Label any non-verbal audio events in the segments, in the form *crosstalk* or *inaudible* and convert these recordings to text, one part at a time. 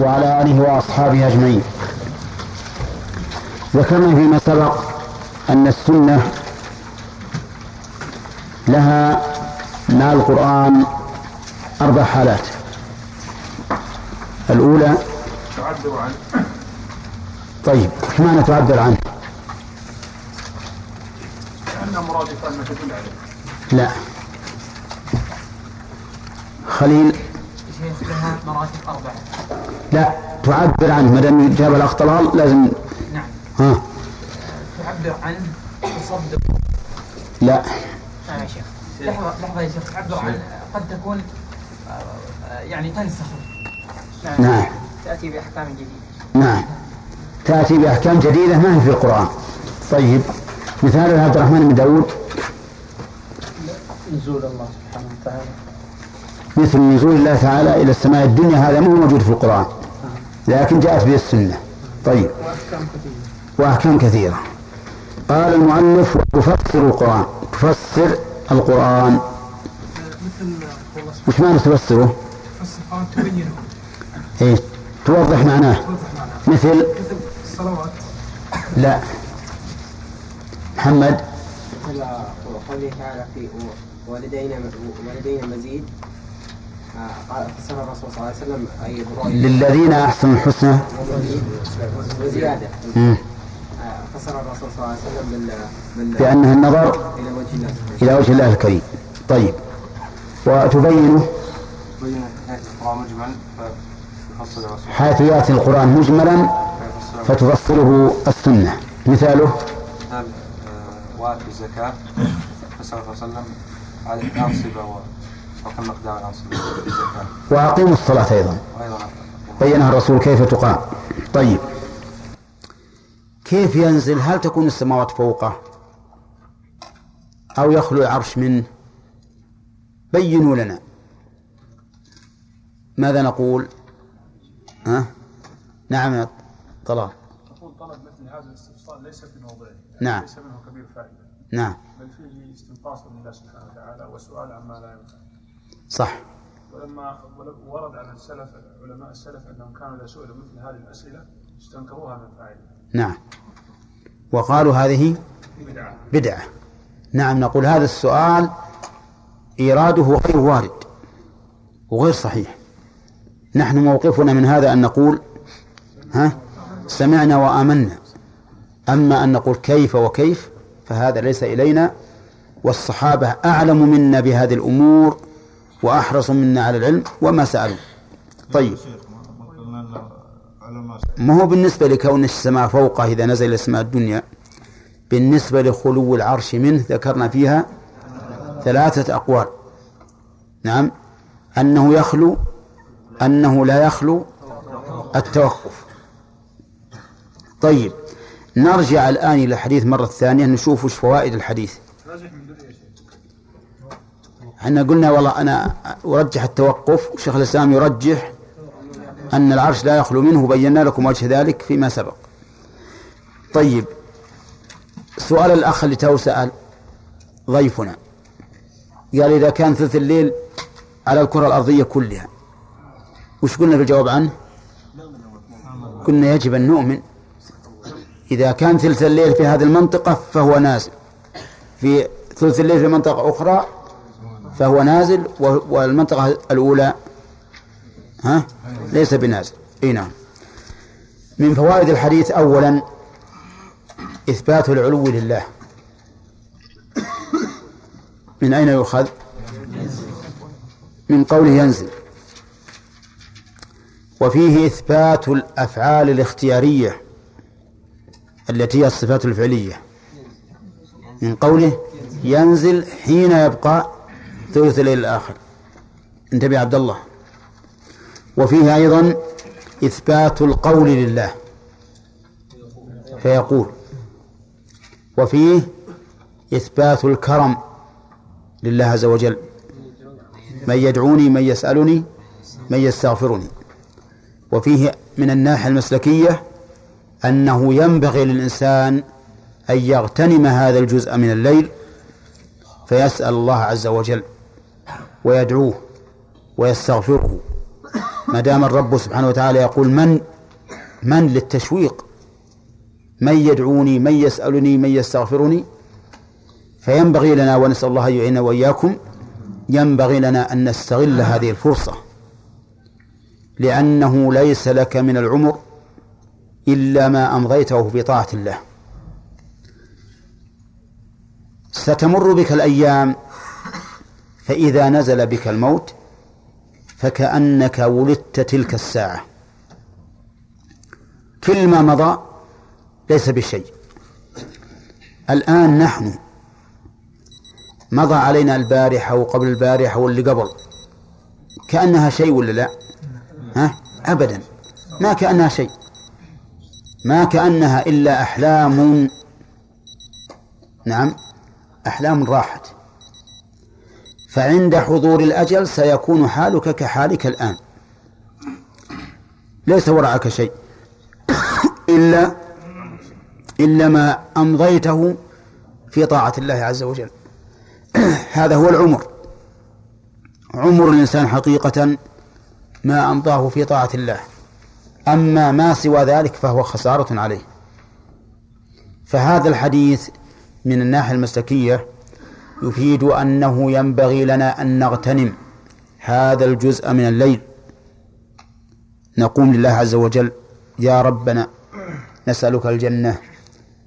وعلى آله وأصحابه أجمعين. ذكرنا فيما سبق أن السنة لها مع القرآن أربع حالات. الأولى تعبر عنه طيب إيش معنى تعبر عنه؟ ما تدل عليه لا. خليل شيخ لها مراتب أربعة. لا تعبر عنه. ما دام جاب الأخطلال لازم نعم. ها. تعبر عنه تصدق. لا. نعم يا شيخ. لحظة لحظة يا شيخ. تعبر عنه قد تكون آه، آه، يعني تنسخ. نعم. تأتي بأحكام جديدة. نعم. تأتي بأحكام جديدة ما هي في القرآن. طيب. مثال عبد الرحمن بن داود. نزول الله سبحانه وتعالى. مثل نزول الله تعالى إلى السماء الدنيا هذا مو موجود في القرآن. لكن جاءت به السنة. طيب. وأحكام كثيرة. قال المؤلف تفسر القرآن. تفسر القرآن. وش معنى تفسره؟ تبينه إيه. توضح معناه. مثل؟ الصلوات لا. محمد؟ وقوله تعالى في والدينا والدينا مزيد. قال فسر الرسول صلى الله عليه وسلم أي برؤية للذين أحسنوا الحسنى. آه، فسر الرسول صلى الله عليه وسلم بال بأنها النظر إلى وجه الله إلى وجه الله الكريم. طيب. وتبينه حيث يأتي القرآن مجملا فتفسره السنة. مثاله؟ مثال آه، وآتوا الزكاة. فسر صلى الله عليه وسلم على الأنصبة وأقيموا الصلاة أيضا. بينها الرسول كيف تقام؟ طيب. كيف ينزل؟ هل تكون السماوات فوقه؟ أو يخلو العرش منه بينوا لنا. ماذا نقول؟ ها؟ نعم يا طلال. يقول طلب مثل هذا الاستفسار ليس في موضعه. نعم. ليس منه كبير فائدة. نعم. بل فيه استنقاص من الله سبحانه وتعالى وسؤال عما لا ينفع صح. ولما ول- ورد على السلف علماء السلف أنهم كانوا إذا سئلوا مثل هذه الأسئلة استنكروها من فاعلها نعم. وقالوا هذه بدعة. بدعة. نعم نقول هذا السؤال إيراده غير وارد وغير صحيح. نحن موقفنا من هذا أن نقول ها سمعنا وآمنا. أما أن نقول كيف وكيف فهذا ليس إلينا والصحابة أعلم منا بهذه الأمور وأحرص منا على العلم وما سألوا. طيب. ما هو بالنسبة لكون السماء فوقه إذا نزل السماء الدنيا؟ بالنسبة لخلو العرش منه ذكرنا فيها ثلاثة أقوال. نعم. أنه يخلو أنه لا يخلو التوقف. طيب. نرجع الآن إلى الحديث مرة ثانية نشوف وش فوائد الحديث. إحنا قلنا والله أنا أرجح التوقف وشيخ الإسلام يرجح أن العرش لا يخلو منه بينا لكم وجه ذلك فيما سبق. طيب سؤال الأخ اللي تو سأل ضيفنا. قال إذا كان ثلث الليل على الكرة الأرضية كلها وش قلنا في الجواب عنه؟ قلنا يجب أن نؤمن. إذا كان ثلث الليل في هذه المنطقة فهو نازل. في ثلث الليل في منطقة أخرى فهو نازل والمنطقة الأولى ها؟ ليس بنازل. إي نعم. من فوائد الحديث اولا إثبات العلو لله. من أين يؤخذ؟ من قوله ينزل. وفيه إثبات الأفعال الاختيارية التي هي الصفات الفعلية. من قوله ينزل حين يبقى ثلث الليل الآخر. انتبه عبد الله وفيه أيضا إثبات القول لله. فيقول وفيه إثبات الكرم لله عز وجل. من يدعوني من يسألني من يستغفرني. وفيه من الناحية المسلكية أنه ينبغي للإنسان أن يغتنم هذا الجزء من الليل فيسأل الله عز وجل. ويدعوه ويستغفره. ما دام الرب سبحانه وتعالى يقول من؟ من للتشويق. من يدعوني من يسألني من يستغفرني؟ فينبغي لنا ونسأل الله أن يعيننا وإياكم. ينبغي لنا أن نستغل هذه الفرصة. لأنه ليس لك من العمر إلا ما أمضيته في طاعة الله. ستمر بك الأيام فإذا نزل بك الموت فكأنك ولدت تلك الساعة. كل ما مضى ليس بشيء. الآن نحن مضى علينا البارحة وقبل البارحة واللي قبل. كأنها شيء ولا لا؟ ها؟ أبدا. ما كأنها شيء. ما كأنها إلا أحلام. نعم أحلام راحت. فعند حضور الأجل سيكون حالك كحالك الآن. ليس وراءك شيء. إلا إلا ما أمضيته في طاعة الله عز وجل. هذا هو العمر. عمر الإنسان حقيقة ما أمضاه في طاعة الله. أما ما سوى ذلك فهو خسارة عليه. فهذا الحديث من الناحية المسلكية يفيد أنه ينبغي لنا أن نغتنم هذا الجزء من الليل. نقوم لله عز وجل يا ربنا نسألك الجنة.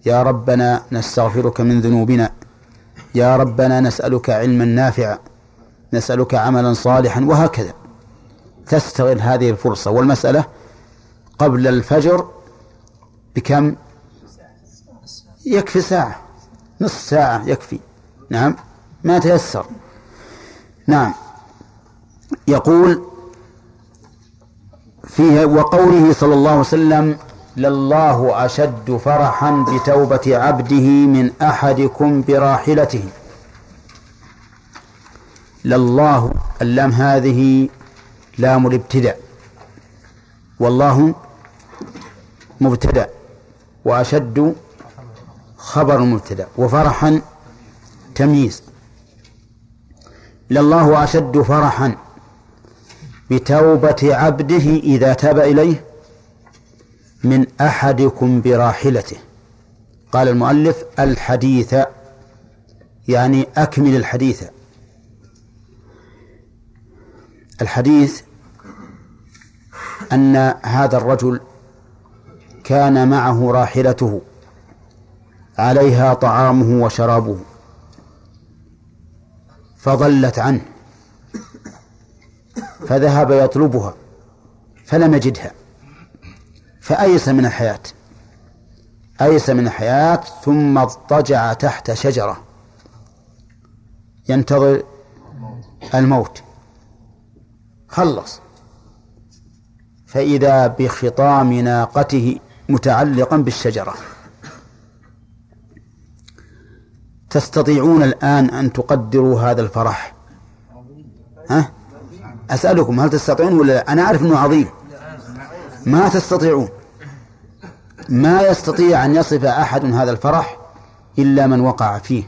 يا ربنا نستغفرك من ذنوبنا. يا ربنا نسألك علما نافعا. نسألك عملا صالحا وهكذا. تستغل هذه الفرصة. والمسألة قبل الفجر بكم؟ يكفي ساعة. نصف ساعة يكفي. نعم. ما تيسر. نعم. يقول فيه وقوله صلى الله عليه وسلم لله أشد فرحا بتوبة عبده من أحدكم براحلته. لله اللام هذه لام الابتداء. والله مبتدأ وأشد خبر مبتدأ وفرحا تمييز. لله أشد فرحا بتوبة عبده إذا تاب إليه من أحدكم براحلته. قال المؤلف الحديث يعني أكمل الحديث. الحديث أن هذا الرجل كان معه راحلته عليها طعامه وشرابه. فضلت عنه فذهب يطلبها فلم يجدها. فأيس من الحياة؟ أيس من الحياة ثم اضطجع تحت شجرة. ينتظر الموت. خلص. فإذا بخطام ناقته متعلقا بالشجرة. تستطيعون الآن أن تقدروا هذا الفرح؟ ها؟ أسألكم هل تستطيعون ولا لا؟ أنا أعرف أنه عظيم. ما تستطيعون. ما يستطيع أن يصف أحد هذا الفرح إلا من وقع فيه.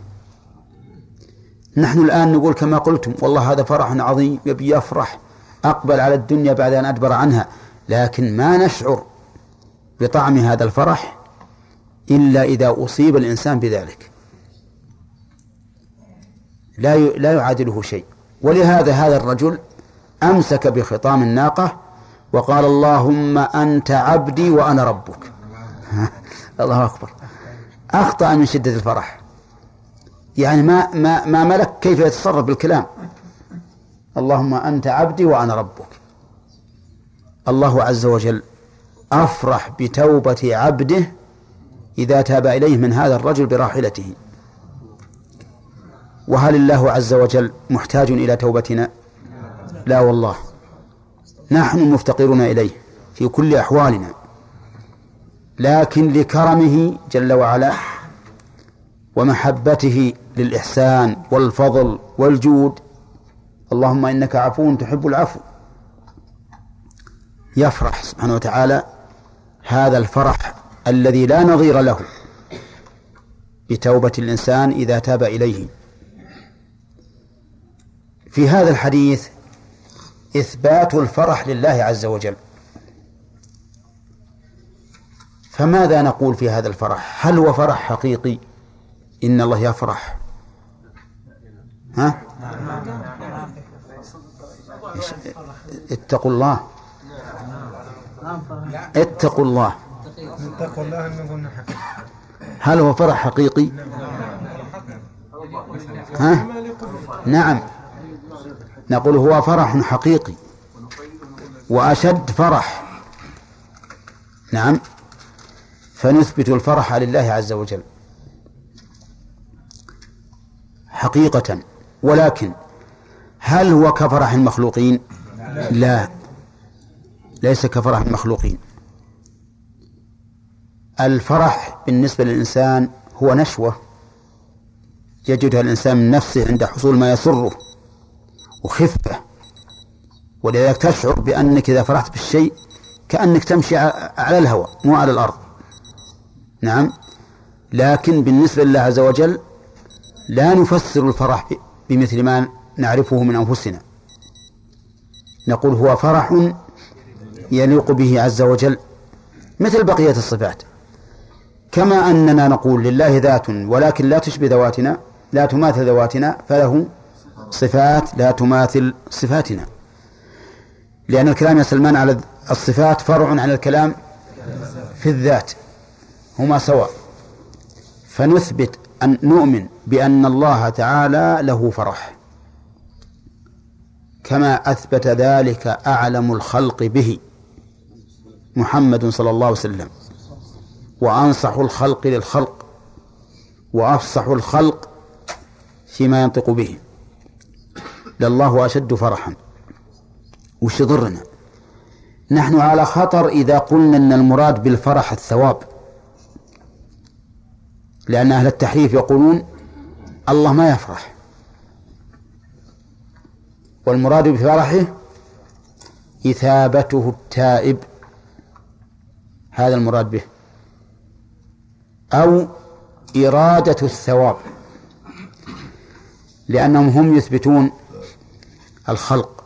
نحن الآن نقول كما قلتم والله هذا فرح عظيم يبي يفرح أقبل على الدنيا بعد أن أدبر عنها. لكن ما نشعر بطعم هذا الفرح إلا إذا أصيب الإنسان بذلك. لا لا يعادله شيء. ولهذا هذا الرجل أمسك بخطام الناقة وقال اللهم أنت عبدي وأنا ربك. *laughs* الله أكبر. أخطأ من شدة الفرح. يعني ما ما ما ملك كيف يتصرف بالكلام. اللهم أنت عبدي وأنا ربك. الله عز وجل أفرح بتوبة عبده إذا تاب إليه من هذا الرجل براحلته. وهل الله عز وجل محتاج إلى توبتنا؟ لا والله. نحن مفتقرون إليه في كل أحوالنا. لكن لكرمه جل وعلا ومحبته للإحسان والفضل والجود. اللهم إنك عفو تحب العفو. يفرح سبحانه وتعالى هذا الفرح الذي لا نظير له بتوبة الإنسان إذا تاب إليه. في هذا الحديث إثبات الفرح لله عز وجل. فماذا نقول في هذا الفرح؟ هل هو فرح حقيقي؟ إن الله يفرح. ها؟ اتقوا الله. اتقوا الله. اتقوا الله هل هو فرح حقيقي؟ ها؟ نعم. نقول هو فرح حقيقي وأشد فرح. نعم. فنثبت الفرح لله عز وجل. حقيقة. ولكن هل هو كفرح المخلوقين؟ لا. ليس كفرح المخلوقين. الفرح بالنسبة للإنسان هو نشوة. يجدها الإنسان من نفسه عند حصول ما يسره. وخفة ولذلك تشعر بأنك إذا فرحت بالشيء كأنك تمشي على الهواء مو على الأرض. نعم. لكن بالنسبة لله عز وجل لا نفسر الفرح بمثل ما نعرفه من أنفسنا. نقول هو فرح يليق به عز وجل مثل بقية الصفات. كما أننا نقول لله ذات ولكن لا تشبه ذواتنا لا تماثل ذواتنا فله صفات لا تماثل صفاتنا. لأن الكلام يا سلمان على الصفات فرع عن الكلام في الذات هما سواء. فنثبت أن نؤمن بأن الله تعالى له فرح. كما أثبت ذلك أعلم الخلق به محمد صلى الله عليه وسلم. وأنصح الخلق للخلق وأفصح الخلق فيما ينطق به. لله أشد فرحا. وش يضرنا؟ نحن على خطر إذا قلنا أن المراد بالفرح الثواب. لأن أهل التحريف يقولون الله ما يفرح. والمراد بفرحه إثابته التائب. هذا المراد به. أو إرادة الثواب. لأنهم هم يثبتون الخلق.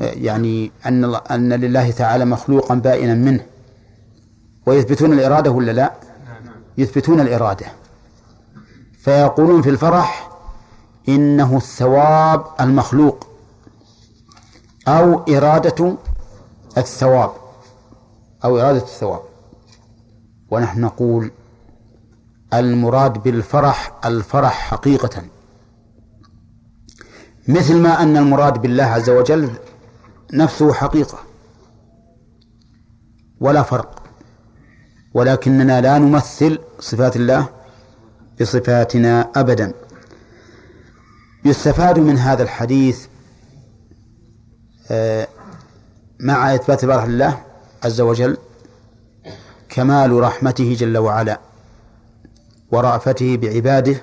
يعني أن أن لله تعالى مخلوقا بائنا منه. ويثبتون الإرادة ولا لا؟ يثبتون الإرادة. فيقولون في الفرح إنه الثواب المخلوق أو إرادة الثواب. أو إرادة الثواب. ونحن نقول المراد بالفرح الفرح حقيقة. مثل ما أن المراد بالله عز وجل نفسه حقيقة. ولا فرق. ولكننا لا نمثل صفات الله بصفاتنا أبدا. يستفاد من هذا الحديث آه، مع إثبات الفرح لله عز وجل كمال رحمته جل وعلا ورأفته بعباده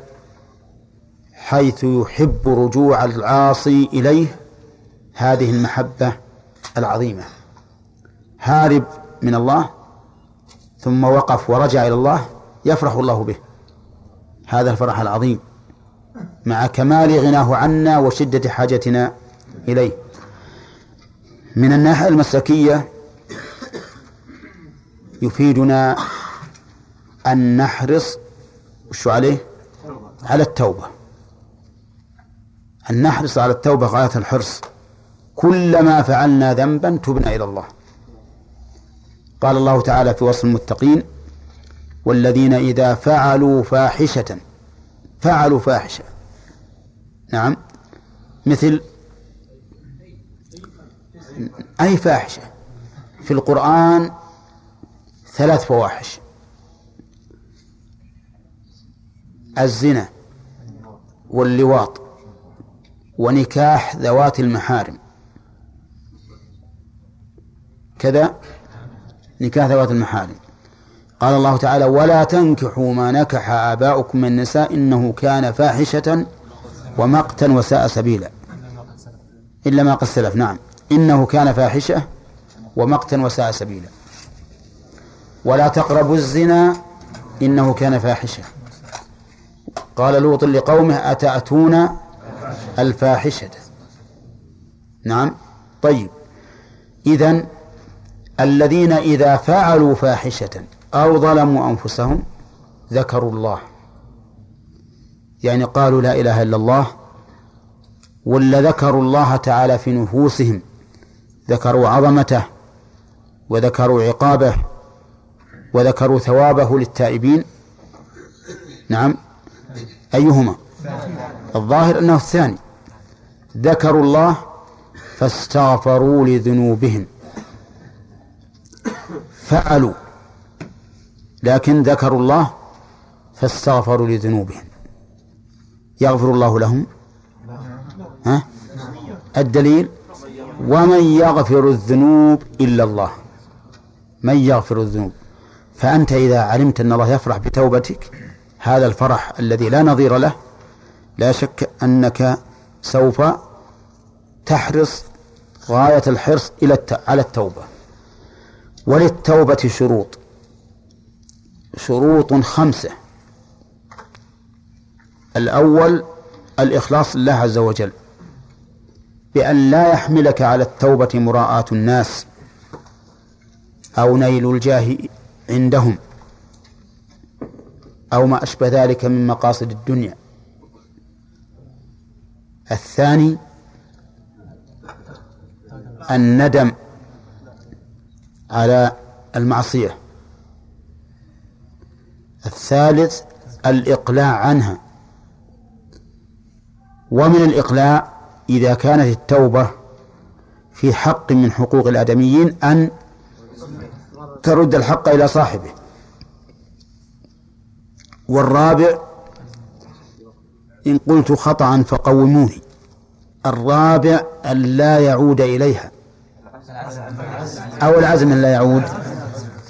حيث يحب رجوع العاصي إليه هذه المحبة العظيمة. هارب من الله ثم وقف ورجع إلى الله يفرح الله به. هذا الفرح العظيم مع كمال غناه عنا وشدة حاجتنا إليه. من الناحية المسلكية يفيدنا أن نحرص وشو عليه؟ على التوبة. أن نحرص على التوبة غاية الحرص. كلما فعلنا ذنبا تبنا إلى الله. قال الله تعالى في وصف المتقين والذين إذا فعلوا فاحشة فعلوا فاحشة. نعم. مثل أي فاحشة؟ في القرآن ثلاث فواحش الزنا واللواط. ونكاح ذوات المحارم. كذا؟ نكاح ذوات المحارم. قال الله تعالى ولا تنكحوا ما نكح آباؤكم من النساء إنه كان فاحشة ومقتا وساء سبيلا. إلا ما قد سلف. نعم. إنه كان فاحشة ومقتا وساء سبيلا. ولا تقربوا الزنا إنه كان فاحشة. قال لوط لقومه أتأتون الفاحشة. نعم. طيب. إذن الذين إذا فعلوا فاحشة أو ظلموا أنفسهم ذكروا الله. يعني قالوا لا إله إلا الله ولا ذكروا الله تعالى في نفوسهم. ذكروا عظمته وذكروا عقابه وذكروا ثوابه للتائبين. نعم. أيهما؟ الظاهر أنه الثاني. ذكروا الله فاستغفروا لذنوبهم. فعلوا. لكن ذكروا الله فاستغفروا لذنوبهم. يغفر الله لهم. ها؟ الدليل ومن يغفر الذنوب إلا الله. من يغفر الذنوب. فأنت إذا علمت أن الله يفرح بتوبتك هذا الفرح الذي لا نظير له لا شك أنك سوف تحرص غاية الحرص إلى على التوبة. وللتوبة شروط. شروط خمسة. الأول الإخلاص لله عز وجل. بأن لا يحملك على التوبة مراءاة الناس أو نيل الجاه عندهم أو ما أشبه ذلك من مقاصد الدنيا. الثاني الندم على المعصية. الثالث الإقلاع عنها. ومن الإقلاع إذا كانت التوبة في حق من حقوق الآدميين أن ترد الحق إلى صاحبه. والرابع إن قلت خطأ فقوموني الرابع أن لا يعود إليها. أو العزم أن لا يعود.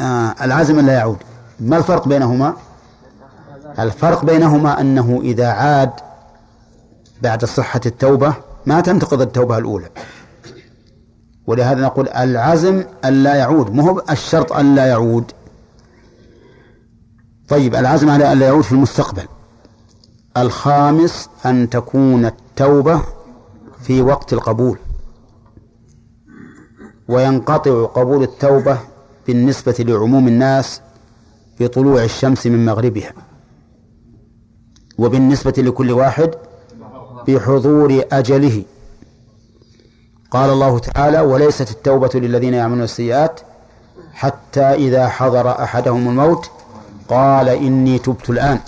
آه العزم أن لا يعود. ما الفرق بينهما؟ الفرق بينهما أنه إذا عاد بعد صحة التوبة ما تنتقض التوبة الأولى. ولهذا نقول العزم أن لا يعود. مو الشرط أن لا يعود. طيب العزم على أن لا يعود في المستقبل. الخامس أن تكون التوبة في وقت القبول. وينقطع قبول التوبة بالنسبة لعموم الناس بطلوع الشمس من مغربها وبالنسبة لكل واحد بحضور أجله. قال الله تعالى وليست التوبة للذين يعملون السيئات حتى إذا حضر أحدهم الموت قال إني تبت الآن.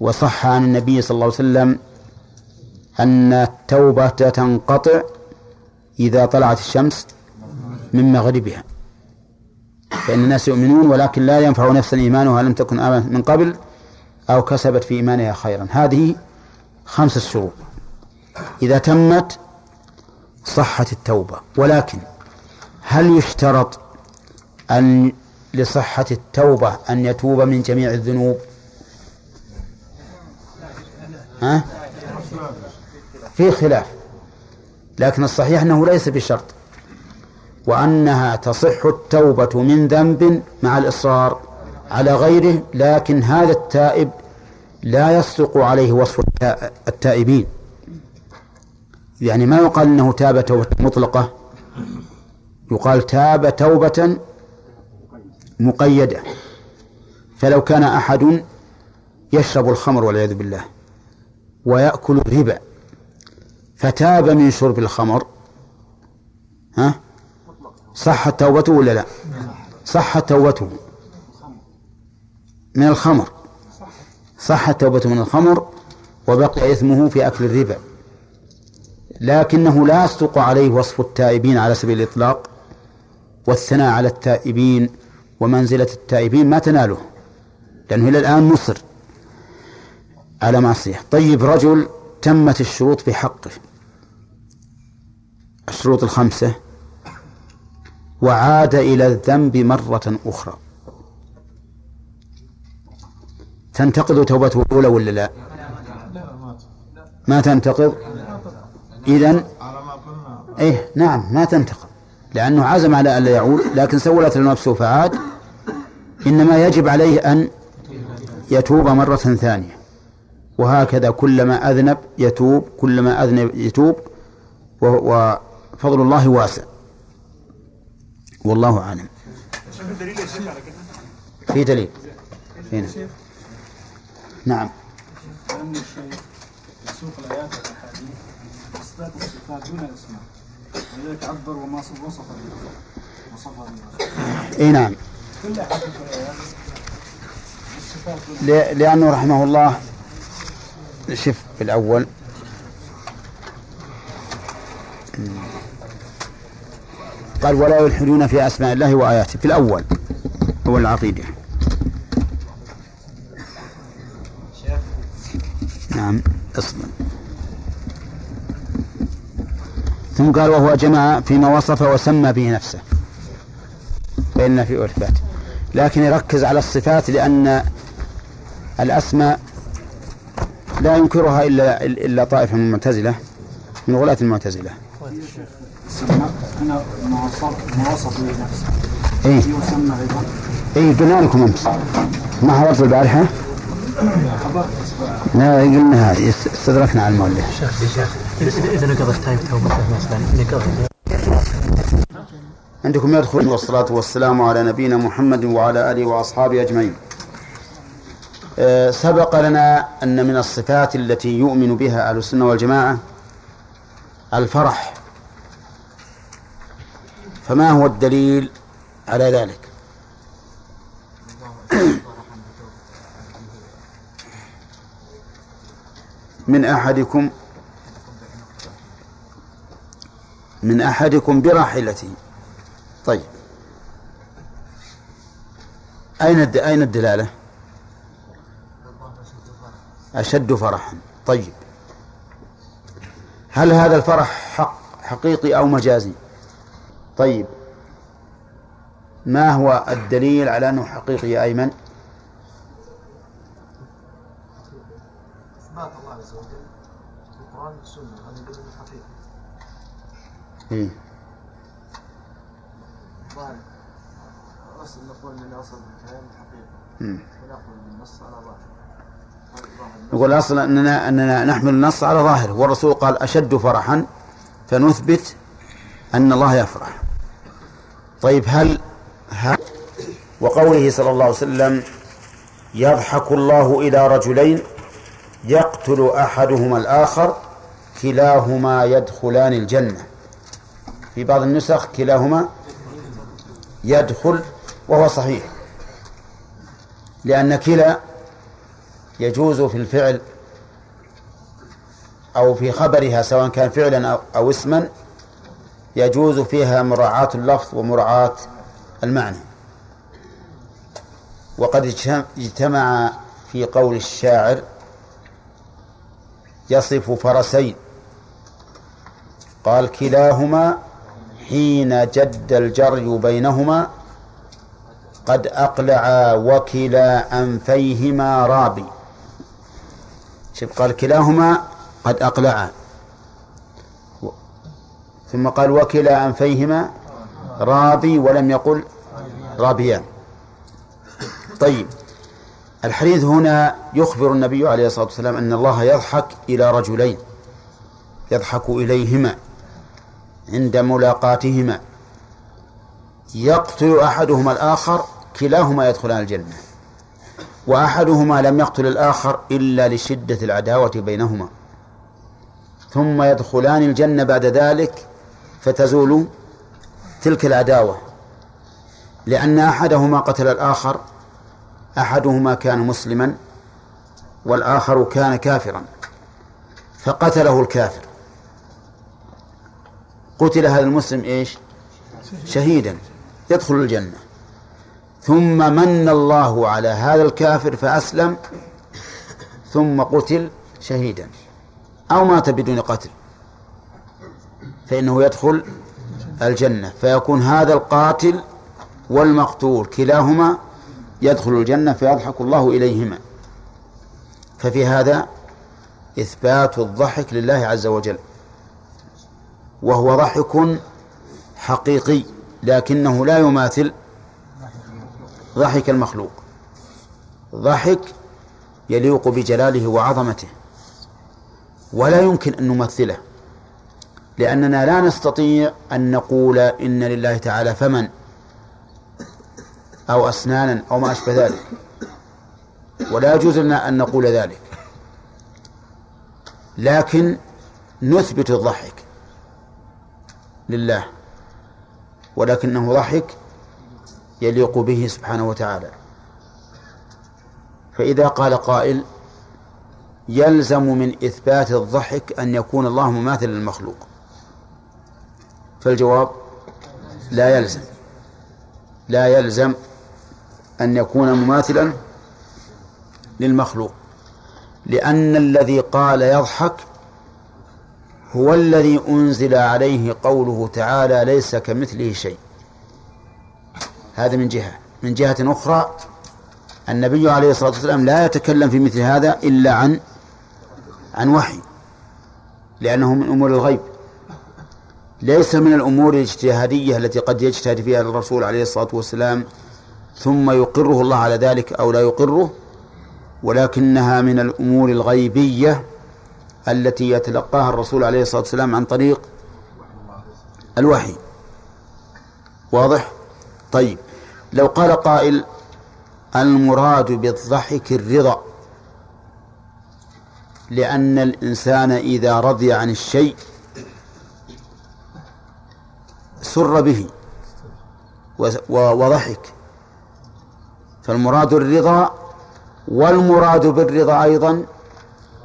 وصح عن النبي صلى الله عليه وسلم أن التوبة تنقطع إذا طلعت الشمس من مغربها. فإن الناس يؤمنون ولكن لا ينفع نفسا إيمانها لم تكن آمنت من قبل أو كسبت في إيمانها خيرا. هذه خمسة شروط. إذا تمت صحت التوبة. ولكن هل يشترط أن لصحة التوبة أن يتوب من جميع الذنوب؟ ها؟ في خلاف. لكن الصحيح أنه ليس بشرط. وأنها تصح التوبة من ذنب مع الإصرار على غيره لكن هذا التائب لا يصدق عليه وصف التائبين. يعني ما يقال إنه تاب توبة مطلقة. يقال تاب توبة مقيدة. فلو كان أحد يشرب الخمر والعياذ بالله. ويأكل الربا. فتاب من شرب الخمر. ها؟ صحت توبته ولا لا؟ صحت توبته. من الخمر. صحت توبته من الخمر وبقي إثمه في أكل الربا. لكنه لا يصدق عليه وصف التائبين على سبيل الإطلاق والثناء على التائبين ومنزلة التائبين ما تناله لأنه إلى الآن مصر. على معصية. طيب رجل تمت الشروط في حقه. الشروط الخمسة وعاد إلى الذنب مرة أخرى. تنتقض توبته الأولى ولا لا؟ ما تنتقض إذن؟ إيه نعم ما تنتقض لأنه عزم على ألا يعود لكن سولت نفسه فعاد. إنما يجب عليه أن يتوب مرة ثانية. وهكذا كلما أذنب يتوب كلما أذنب يتوب وفضل الله واسع. والله أعلم. في دليل. هنا. نعم. يسوق الآيات والأحاديث إثبات الصفات دون الأسماء ولذلك عبر وما وصف به اي نعم. كل أحاديث الآيات. لأنه رحمه الله شف في الأول. قال ولا يلحدون في أسماء الله وآياته. في الأول. هو العقيدة. نعم اصبر. ثم قال وهو جمع فيما وصف وسمى به نفسه. بين في وإثبات لكن يركز على الصفات لأن الأسماء لا ينكرها إلا إلا طائفة من المعتزلة من غلاة المعتزلة. وصف به نفسه إيه. أيضا إيه قلنا لكم أمس. ما حضرت البارحة لا قلنا هذه است- استدركنا على المؤلف شيخ شيخ إذا- إذا نقض التايم توبته مثلا نقض عندكم يدخل. والصلاة والسلام على نبينا محمد وعلى آله وأصحابه أجمعين. سبق لنا أن من الصفات التي يؤمن بها أهل السنة والجماعة الفرح فما هو الدليل على ذلك *coughs* من أحدكم من أحدكم براحلته طيب أين. أين الدلالة؟ أشد فرحا. طيب. هل هذا الفرح حق حقيقي أو مجازي؟ طيب. ما هو الدليل على أنه حقيقي يا أيمن؟ إثبات الله عز وجل في القرآن والسنة. هذا يدل على الحقيقة إيه؟ ظاهر أصل نقول أن أصل الكلام الحقيقة مم. ونأخذ النص على ظاهر هذا نقول أصلا أننا أننا نحمل النص على ظاهره والرسول قال أشد فرحا فنثبت أن الله يفرح. طيب هل, هل وقوله صلى الله عليه وسلم يضحك الله إلى رجلين يقتل أحدهما الآخر كلاهما يدخلان الجنة. في بعض النسخ كلاهما يدخل وهو صحيح لأن كلا يجوز في الفعل أو في خبرها سواء كان فعلا أو- اسما يجوز فيها مراعاة اللفظ ومراعاة المعنى. وقد اجتم- اجتمع في قول الشاعر يصف فرسين. قال كلاهما حين جد الجري بينهما قد أقلعا وكلا أنفيهما رابي. شوف قال كلاهما قد أقلعا. ثم قال وكلا أنفيهما رابي ولم يقل رابيان طيب الحديث هنا يخبر النبي عليه الصلاة والسلام أن الله يضحك إلى رجلين يضحك إليهما عند ملاقاتهما. يقتل أحدهما الآخر كلاهما يدخلان الجنة. وأحدهما لم يقتل الآخر إلا لشدة العداوة بينهما. ثم يدخلان الجنة بعد ذلك فتزول تلك العداوة. لأن أحدهما قتل الآخر أحدهما كان مسلما والآخر كان كافرا فقتله الكافر. قتل هذا المسلم إيش؟ شهيدا يدخل الجنة. ثم من الله على هذا الكافر فأسلم ثم قتل شهيدا. أو مات بدون قتل. فإنه يدخل الجنة. فيكون هذا القاتل والمقتول. كلاهما يدخل الجنة فيضحك الله إليهما. ففي هذا إثبات الضحك لله عز وجل. وهو ضحك حقيقي لكنه لا يماثل ضحك المخلوق. ضحك يليق بجلاله وعظمته. ولا يمكن أن نمثله. لأننا لا نستطيع أن نقول إن لله تعالى فمن أو أسنانا أو ما أشبه ذلك. ولا يجوز لنا أن نقول ذلك. لكن نثبت الضحك لله. ولكنه ضحك يليق به سبحانه وتعالى. فإذا قال قائل يلزم من إثبات الضحك أن يكون الله مماثلا للمخلوق. فالجواب لا يلزم. لا يلزم أن يكون مماثلا للمخلوق. لأن الذي قال يضحك هو الذي أنزل عليه قوله تعالى ليس كمثله شيء. هذا من جهة. من جهة أخرى النبي عليه الصلاة والسلام لا يتكلم في مثل هذا إلا عن عن وحي لأنه من أمور الغيب. ليس من الأمور الاجتهادية التي قد يجتهد فيها الرسول عليه الصلاة والسلام ثم يقره الله على ذلك أو لا يقره ولكنها من الأمور الغيبية التي يتلقاها الرسول عليه الصلاة والسلام عن طريق الوحي. واضح؟ طيب. لو قال قائل المراد بالضحك الرضا لأن الإنسان إذا رضي عن الشيء سر به وضحك. فالمراد الرضا والمراد بالرضا أيضا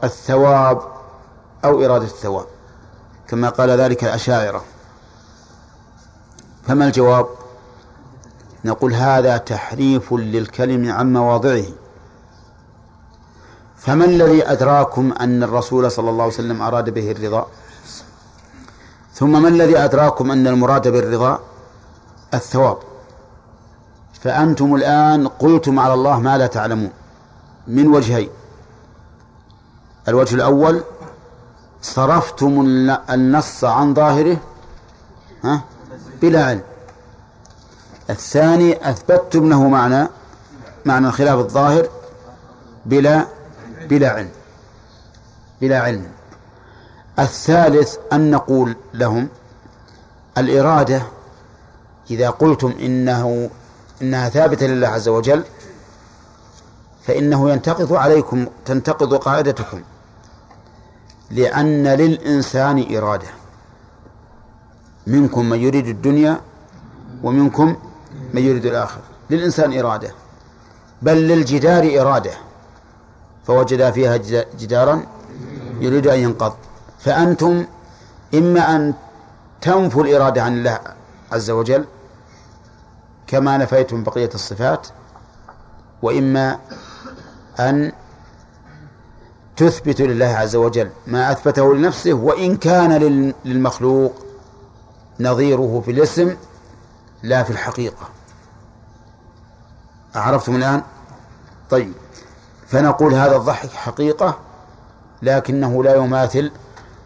الثواب أو إرادة الثواب كما قال ذلك الأشاعرة. فما الجواب؟ نقول هذا تحريف للكلم عن مواضعه. فما الذي أدراكم أن الرسول صلى الله عليه وسلم أراد به الرضا؟ ثم ما الذي أدراكم أن المراد بالرضا؟ الثواب. فأنتم الآن قلتم على الله ما لا تعلمون من وجهين. الوجه الأول صرفتم النص عن ظاهره ها؟ بلا علم. الثاني أثبتتم له معنى معنى الخلاف الظاهر بلا بلا علم. بلا علم. الثالث أن نقول لهم الإرادة إذا قلتم إنه إنها ثابتة لله عز وجل فإنه ينتقض عليكم تنتقض قاعدتكم. لأن للإنسان إرادة. منكم من يريد الدنيا ومنكم من يريد الآخرة للإنسان إرادة. بل للجدار إرادة. فوجد فيها جدارا يريد أن ينقض. فأنتم إما أن تنفوا الإرادة عن الله عز وجل كما نفيتم بقية الصفات وإما أن تثبت لله عز وجل ما أثبته لنفسه وإن كان للمخلوق نظيره في الاسم لا في الحقيقة. عرفتم الآن؟ طيب. فنقول هذا الضحك حقيقة لكنه لا يماثل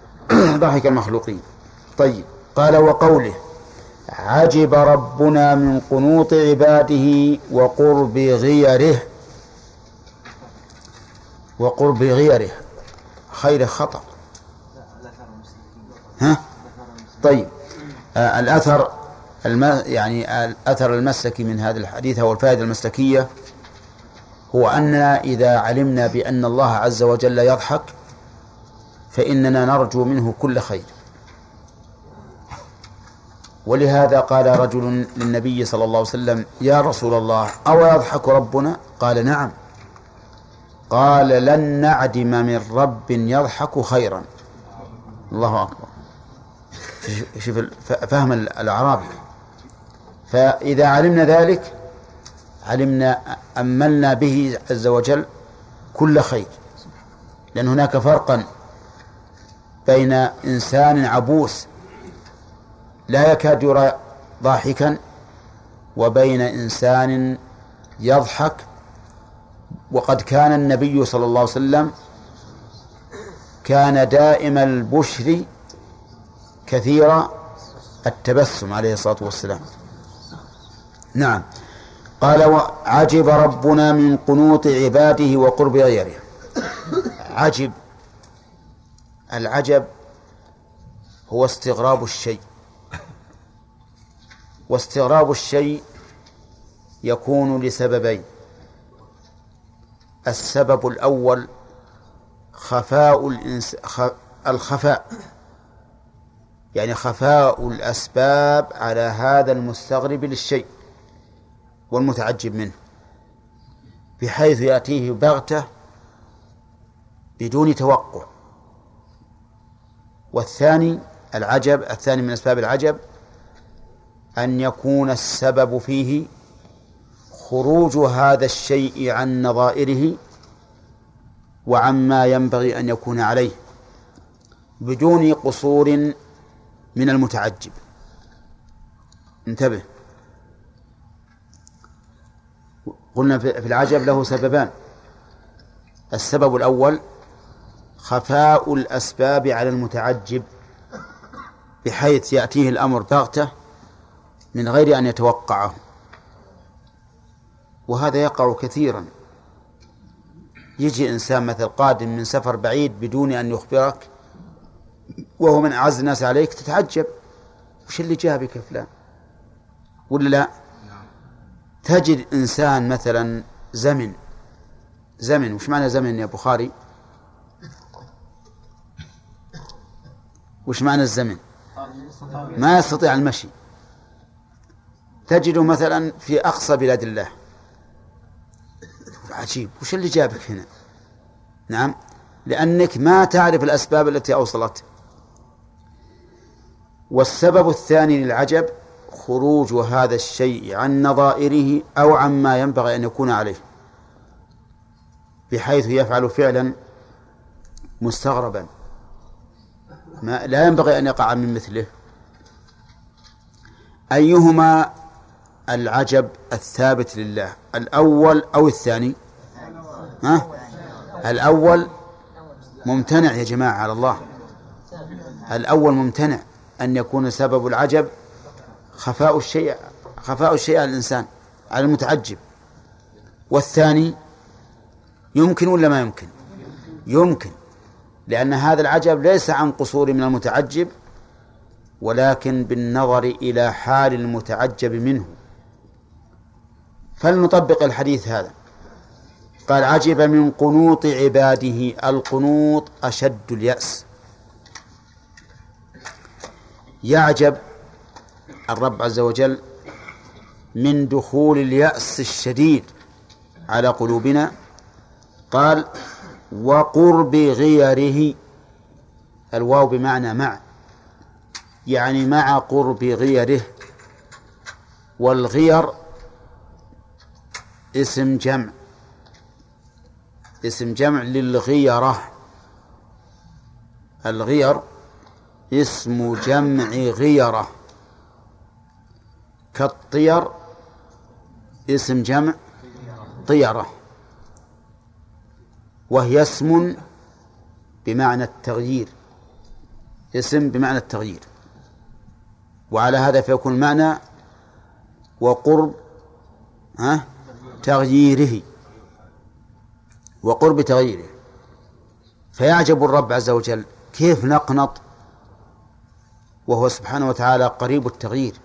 *clears throat* ضحك المخلوقين. طيب. قال وقوله عجب ربنا من قنوط عباده وقرب غيره وقرب غيره. خير خطأ. ها؟ طيب. آه الأثر الم... يعني الأثر المسلكي من هذا الحديث أو الفائدة المسلكية هو أننا إذا علمنا بأن الله عز وجل يضحك فإننا نرجو منه كل خير. ولهذا قال رجل للنبي صلى الله عليه وسلم يا رسول الله أو يضحك ربنا؟ قال نعم. قال لن نعدم من رب يضحك خيرا. الله أكبر. شوف فهم الأعرابي فإذا علمنا ذلك علمنا أملنا به عز وجل كل خير. لأن هناك فرقا بين إنسان عبوس لا يكاد يرى ضاحكا وبين إنسان يضحك. وقد كان النبي صلى الله عليه وسلم كان دائم البشر كثير التبسم عليه الصلاة والسلام. نعم. قال وعجب ربنا من قنوط عباده وقرب غيره عجب. العجب هو استغراب الشيء. واستغراب الشيء يكون لسببين. السبب الأول خفاء الإنس... خ... الخفاء. يعني خفاء الأسباب على هذا المستغرب للشيء. والمتعجب منه بحيث يأتيه بغتة بدون توقع. والثاني العجب الثاني من أسباب العجب أن يكون السبب فيه خروج هذا الشيء عن نظائره وعما ينبغي أن يكون عليه بدون قصور من المتعجب. انتبه. قلنا في العجب له سببان. السبب الأول خفاء الأسباب على المتعجب بحيث يأتيه الأمر بغتة من غير أن يتوقعه. وهذا يقع كثيرا. يجي إنسان مثل قادم من سفر بعيد بدون أن يخبرك وهو من أعز الناس عليك تتعجب. وش اللي جابك فلان؟ ولا لا؟ تجد إنسان مثلا زمن زمن وش معنى زمن يا بخاري؟ وش معنى الزمن؟ ما يستطيع المشي. تجده مثلا في أقصى بلاد الله. عجيب. وش اللي جابك هنا؟ نعم. لأنك ما تعرف الأسباب التي أوصلت. والسبب الثاني للعجب خروج هذا الشيء عن نظائره أو عما ينبغي أن يكون عليه بحيث يفعل فعلا مستغربا. ما لا ينبغي أن يقع من مثله. أيهما العجب الثابت لله؟ الأول أو الثاني؟ ها؟ الأول ممتنع يا جماعة على الله. الأول ممتنع أن يكون سبب العجب خفاء الشيء خفاء الشيء على الإنسان على المتعجب. والثاني يمكن ولا ما يمكن؟ يمكن لأن هذا العجب ليس عن قصور من المتعجب ولكن بالنظر إلى حال المتعجب منه. فلنطبق الحديث هذا. قال عجب من قنوط عباده القنوط أشد اليأس. يعجب الرب عز وجل من دخول اليأس الشديد على قلوبنا قال وقرب غيره الواو بمعنى مع يعني مع قرب غيره والغير اسم جمع اسم جمع للغيرة الغير اسم جمع غيرة. كالطير اسم جمع طيرة. وهي اسم بمعنى التغيير. اسم بمعنى التغيير. وعلى هذا فيكون المعنى وقرب ها تغييره. وقرب تغييره. فيعجب الرب عز وجل كيف نقنط؟ وهو سبحانه وتعالى قريب التغيير.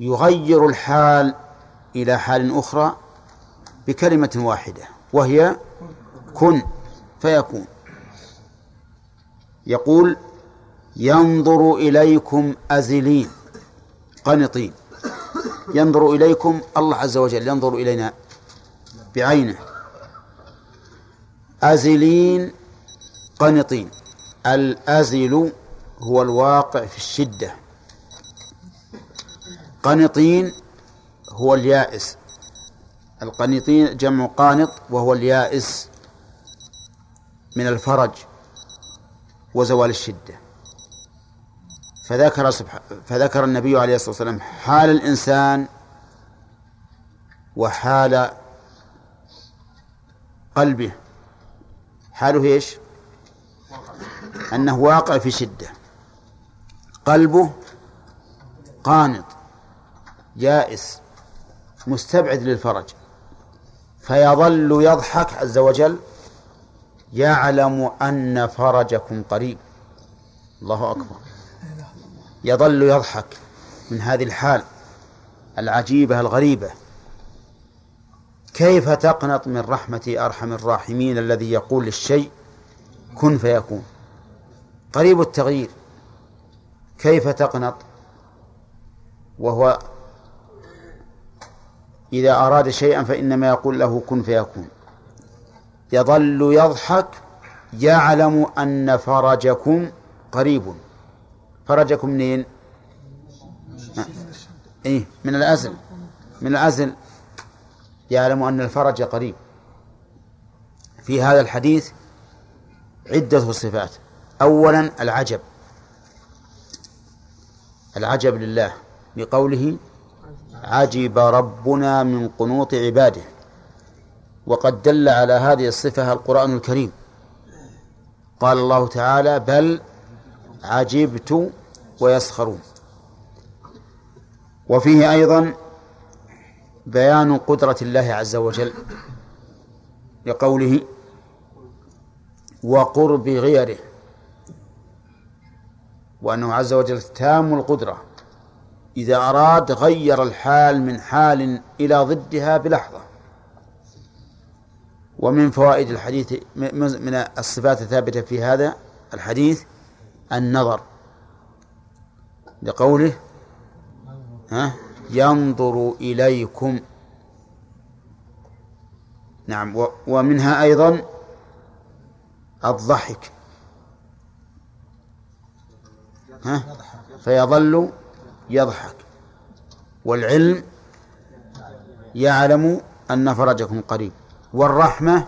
يغير الحال إلى حال أخرى بكلمة واحدة وهي كن فيكون. يقول ينظر إليكم أزلين قنطين. ينظر إليكم الله عز وجل ينظر إلينا بعينه. أزلين قنطين. الأزل هو الواقع في الشدة. قنطين هو اليائس القنطين جمع قانط وهو اليائس من الفرج وزوال الشدة فذكر. فذكر النبي عليه الصلاة والسلام حال الإنسان وحال قلبه حاله إيش؟ أنه واقع في شدة قلبه قانط يائس مستبعد للفرج. فيظل يضحك عز وجل يعلم أن فرجكم قريب. الله أكبر. يظل يضحك من هذه الحال العجيبة الغريبة. كيف تقنط من رحمة أرحم الراحمين الذي يقول للشيء كن فيكون؟ قريب التغيير. كيف تقنط؟ وهو إذا أراد شيئا فإنما يقول له كن فيكون. يظل يضحك يعلم أن فرجكم قريب. فرجكم منين؟ إيه من الأزل. من الأزل. يعلم أن الفرج قريب. في هذا الحديث عدة صفات. أولا العجب. العجب لله بقوله عجب ربنا من قنوط عباده. وقد دل على هذه الصفة القرآن الكريم. قال الله تعالى بل عجبت ويسخرون. وفيه أيضا بيان قدرة الله عز وجل لقوله وقرب غيره وأنه عز وجل تام القدرة. إذا أراد غير الحال من حال إلى ضدها بلحظة. ومن فوائد الحديث من الصفات الثابتة في هذا الحديث النظر لقوله ها ينظر إليكم. نعم ومنها أيضا الضحك. ها؟ فيظل يضحك والعلم يعلم أن فرجكم قريب والرحمة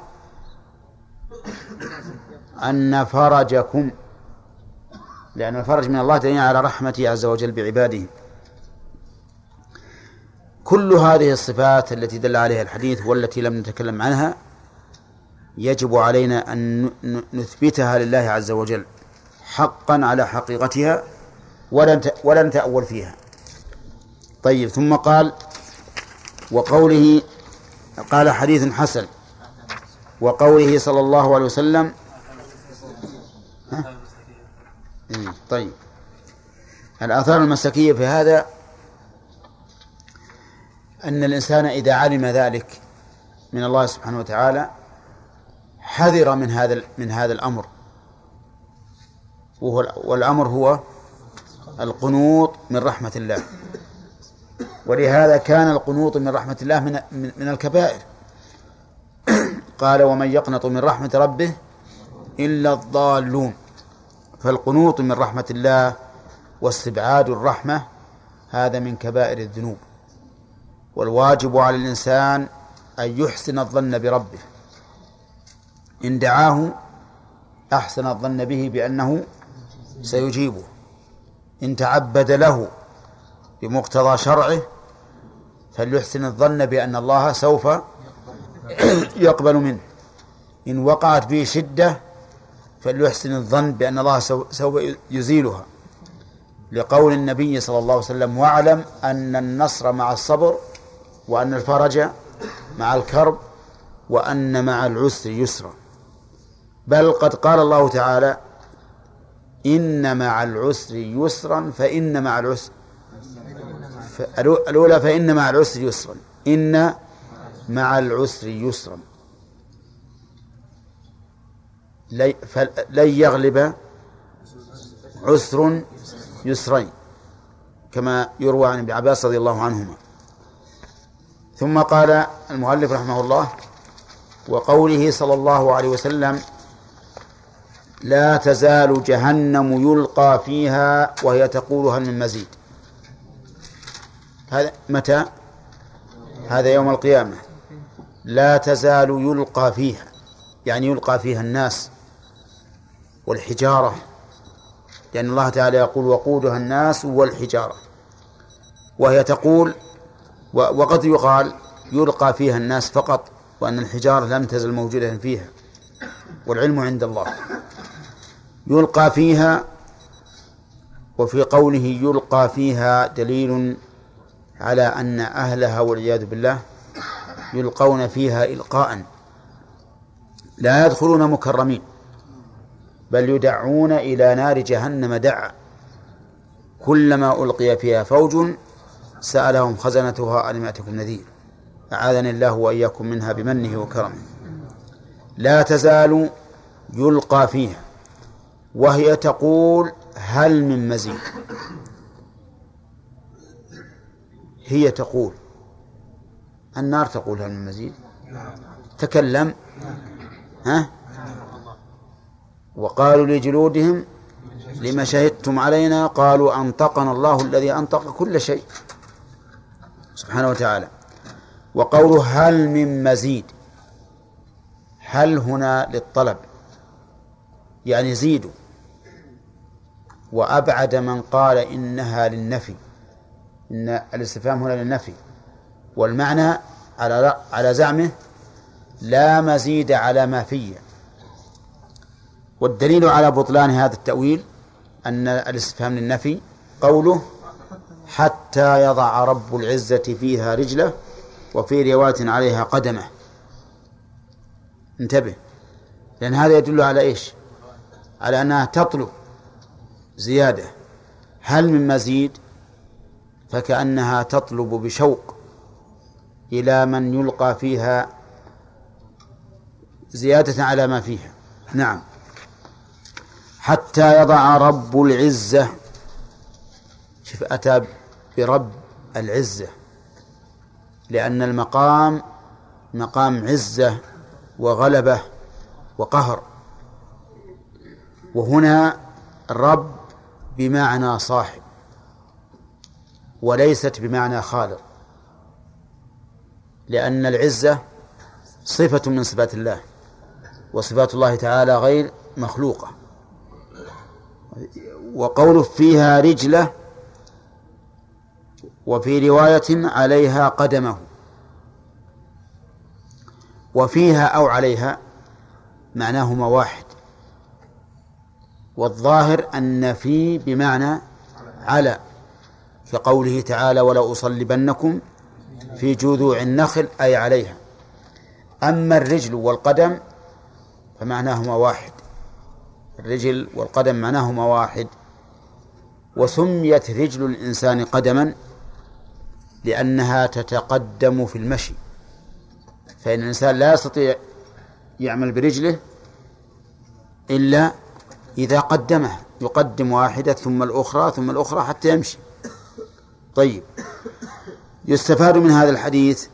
أن فرجكم لأن الفرج من الله دليل على رحمته عز وجل بعباده كل هذه الصفات التي دل عليها الحديث والتي لم نتكلم عنها يجب علينا أن نثبتها لله عز وجل حقا على حقيقتها ولا نتأول فيها. طيب ثم قال وقوله قال حديث حسن وقوله صلى الله عليه وسلم؟ إيه، طيب. الآثار المسكية في هذا أن الإنسان إذا علم ذلك من الله سبحانه وتعالى حذر من هذا من هذا الأمر. والأمر هو القنوط من رحمة الله. ولهذا كان القنوط من رحمة الله من من الكبائر. قال ومن يقنط من رحمة ربه إلا الضالون. فالقنوط من رحمة الله واستبعاد الرحمة هذا من كبائر الذنوب. والواجب على الإنسان أن يحسن الظن بربه. إن دعاه أحسن الظن به بأنه سيجيبه. إن تعبد له بمقتضى شرعه فليحسن الظن بأن الله سوف *coughs* يقبل منه. إن وقعت به شدة فليحسن الظن بأن الله سوف يزيلها. لقول النبي صلى الله عليه وسلم واعلم أن النصر مع الصبر وأن الفرج مع الكرب وأن مع العسر يسرا. بل قد قال الله تعالى إن مع العسر يسرا فإن مع العسر. الأولى فإن مع العسر يسرا. إن مع العسر يسرا. لن يغلب عسر يسرين كما يروى عن ابن عباس رضي الله عنهما. ثم قال المؤلف رحمه الله وقوله صلى الله عليه وسلم لا تزال جهنم يلقى فيها وهي تقول هل من مزيد. هذا متى؟ هذا يوم القيامة. لا تزال يلقى فيها يعني يلقى فيها الناس والحجارة لأن الله تعالى يقول وقودها الناس والحجارة. وهي تقول وقد يقال يلقى فيها الناس فقط وأن الحجارة لم تزل موجودة فيها. والعلم عند الله. يلقى فيها وفي قوله يلقى فيها دليل على أن أهلها والعياذ بالله يلقون فيها إلقاء. لا يدخلون مكرمين بل يدعون إلى نار جهنم دعا. كلما ألقي فيها فوج سألهم خزنتها ألم يأتكم نذير؟ أعاذني الله وإياكم منها بمنه وكرمه. لا تزال يلقى فيها وهي تقول هل من مزيد؟ هي تقول النار تقول هل من مزيد؟ تكلم ها؟ وقالوا لجلودهم لما شهدتم علينا؟ قالوا أنطقنا الله الذي أنطق كل شيء. سبحانه وتعالى. وقوله هل من مزيد؟ هل هنا للطلب؟ يعني زيدوا وأبعد من قال إنها للنفي. إن الاستفهام هنا للنفي. والمعنى على على زعمه لا مزيد على ما فيه. والدليل على بطلان هذا التأويل أن الاستفهام للنفي قوله حتى يضع رب العزة فيها رجله وفي رواية عليها قدمه. انتبه. لأن هذا يدل على إيش؟ على أنها تطلب زيادة. هل من مزيد؟ فكأنها تطلب بشوق إلى من يلقى فيها زيادة على ما فيها. نعم. حتى يضع رب العزة. شوف أتى برب العزة. لأن المقام مقام عزة. وغلبة وقهر. وهنا رب بمعنى صاحب وليست بمعنى خالق لأن العزة صفة من صفات الله وصفات الله تعالى غير مخلوقة. وقوله فيها رجلة وفي رواية عليها قدمه. وفيها أو عليها معناهما واحد. والظاهر أن في بمعنى على كقوله تعالى ولو أصلبنكم في جذوع النخل أي عليها. أما الرجل والقدم فمعناهما واحد. الرجل والقدم معناهما واحد. وسميت رجل الإنسان قدما لأنها تتقدم في المشي. فإن الإنسان لا يستطيع يعمل برجله إلا إذا قدمها يقدم واحدة ثم الأخرى ثم الأخرى حتى يمشي. طيب. يستفاد من هذا الحديث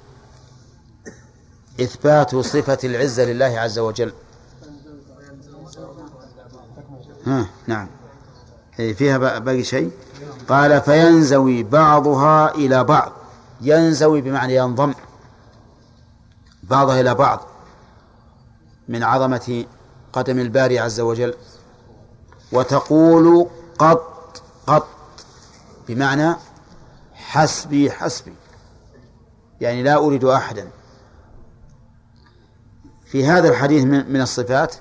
إثبات صفة العزة لله عز وجل. ها نعم. إيه، فيها باقي شيء؟ قال فينزوي بعضها إلى بعض. ينزوي بمعنى ينضم. بعضها إلى بعض من عظمة قدم الباري عز وجل وتقول قط قط بمعنى حسبي حسبي يعني لا أريد أحدا. في هذا الحديث من الصفات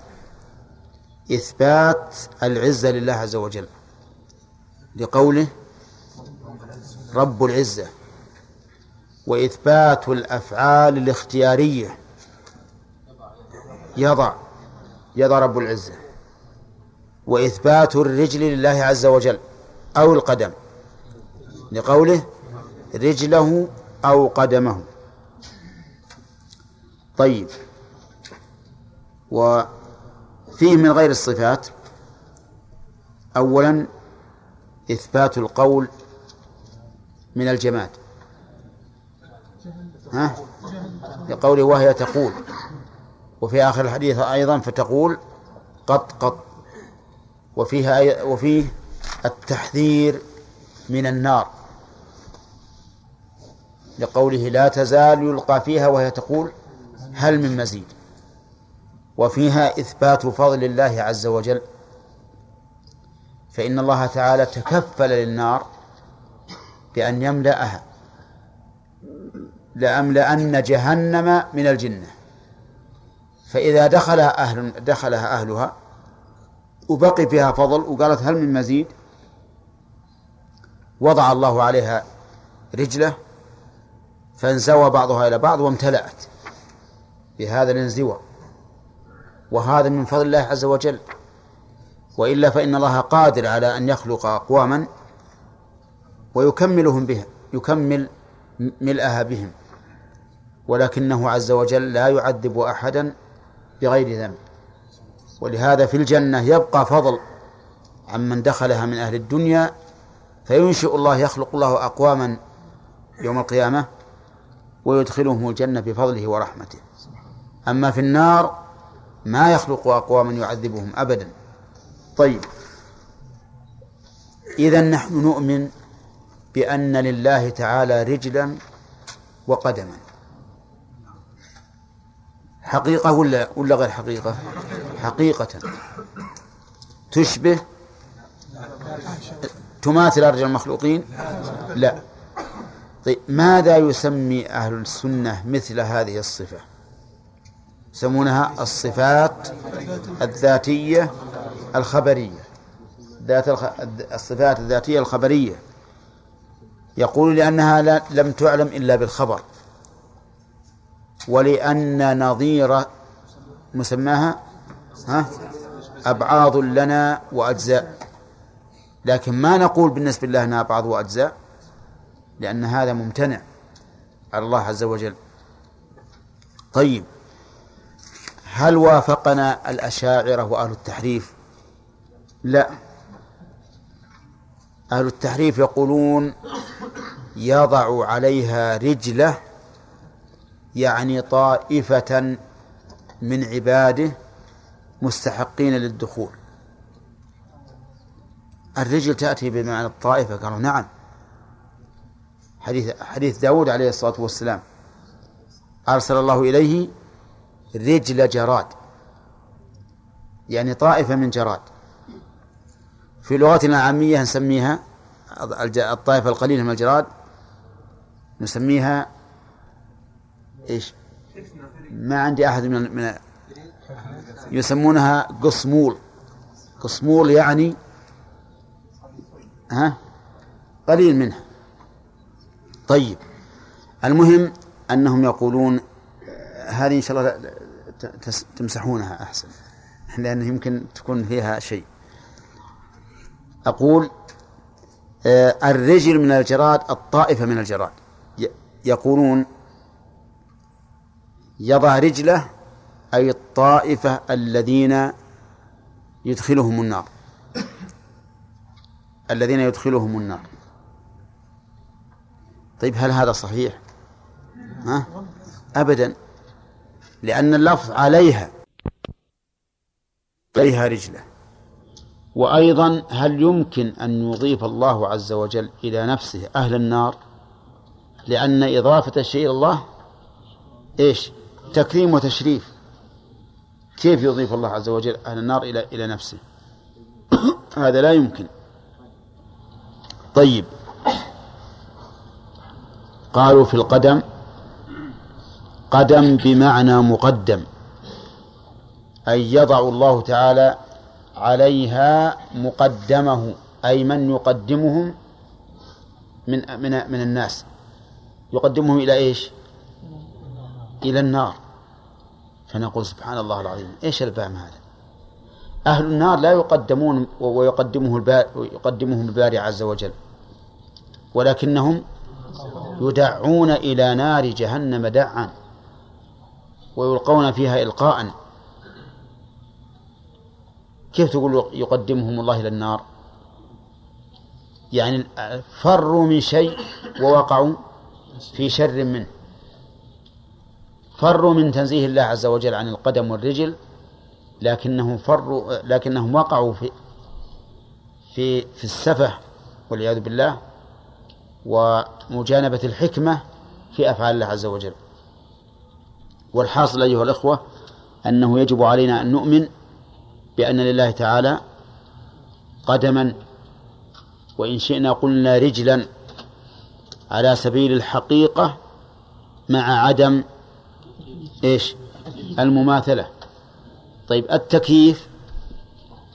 إثبات العزة لله عز وجل لقوله رب العزة. وإثبات الأفعال الاختيارية. يضع. يضع رب العزة. وإثبات الرجل لله عز وجل أو القدم. لقوله رجله أو قدمه. طيب. وفيه من غير الصفات. أولا إثبات القول من الجماد. ها؟ لقوله وهي تقول. وفي آخر الحديث أيضا فتقول قط قط. وفيها وفيه التحذير من النار. لقوله لا تزال يلقى فيها وهي تقول هل من مزيد. وفيها إثبات فضل الله عز وجل. فإن الله تعالى تكفل للنار بأن يملأها. لأملأن جهنم من الجنة. فإذا دخلها أهل دخلها أهلها وبقي فيها فضل وقالت هل من مزيد؟ وضع الله عليها رجله فانزوى بعضها إلى بعض وامتلأت. بهذا الانزواء وهذا من فضل الله عز وجل. وإلا فإن الله قادر على أن يخلق أقواما ويكملهم بها يكمل ملئها بهم. ولكنه عز وجل لا يعذب أحدا بغير ذنب. ولهذا في الجنة يبقى فضل عمن دخلها من أهل الدنيا فينشئ الله يخلق الله أقواما يوم القيامة ويدخلهم الجنة بفضله ورحمته. أما في النار ما يخلق أقواما يعذبهم أبدا. طيب إذا نحن نؤمن بأن لله تعالى رجلا وقدما. حقيقة ولا ولا غير حقيقة؟ حقيقة تشبه تماثل الرجال المخلوقين؟ لا طيب ماذا يسمي أهل السنة مثل هذه الصفة؟ يسمونها الصفات الذاتية الخبرية ذات الخ... الصفات الذاتية الخبرية يقول لأنها لا... لم تعلم إلا بالخبر ولأن نظير مسماها ها أبعاض لنا وأجزاء. لكن ما نقول بالنسبة لله أنها أبعاض وأجزاء لأن هذا ممتنع على الله عز وجل. طيب هل وافقنا الأشاعرة وأهل التحريف؟ لا. أهل التحريف يقولون يضع عليها رجلة يعني طائفة من عباده مستحقين للدخول. الرجل تأتي بمعنى الطائفة قالوا نعم. حديث حديث داود عليه الصلاة والسلام. أرسل الله إليه رجل جراد. يعني طائفة من جراد. في لغتنا العامية نسميها الطائفة القليلة من الجراد نسميها إيش؟ ما عندي أحد من من يسمونها قصمول. قصمول يعني ها؟ قليل منها. طيب. المهم أنهم يقولون هذه إن شاء الله تمسحونها أحسن. لأن يمكن تكون فيها شيء. أقول آه، الرجل من الجراد الطائفة من الجراد يقولون يضع رجله أي الطائفة الذين يدخلهم النار. الذين يدخلهم النار. طيب هل هذا صحيح؟ ها؟ أبدا. لأن اللفظ عليها عليها رجله. وأيضا هل يمكن أن يضيف الله عز وجل إلى نفسه أهل النار؟ لأن إضافة الشيء إلى الله إيش؟ تكريم وتشريف. كيف يضيف الله عز وجل أهل النار إلى إلى نفسه؟ *coughs* هذا لا يمكن. طيب. قالوا في القدم قدم بمعنى مقدم. أي يضع الله تعالى عليها مقدمه أي من يقدمهم من من من الناس. يقدمهم إلى إيش؟ إلى النار. فنقول سبحان الله العظيم إيش الفهم هذا؟ أهل النار لا يقدمون ويقدمه يقدمهم الباري عز وجل ولكنهم يدعون إلى نار جهنم دعا ويلقون فيها إلقاء. كيف تقول يقدمهم الله إلى النار؟ يعني فروا من شيء ووقعوا في شر منه. فروا من تنزيه الله عز وجل عن القدم والرجل لكنهم فروا لكنهم وقعوا في في في السفه والعياذ بالله ومجانبة الحكمة في أفعال الله عز وجل. والحاصل أيها الأخوة أنه يجب علينا أن نؤمن بأن لله تعالى قدما وإن شئنا قلنا رجلا على سبيل الحقيقة مع عدم إيش؟ المماثلة. طيب التكييف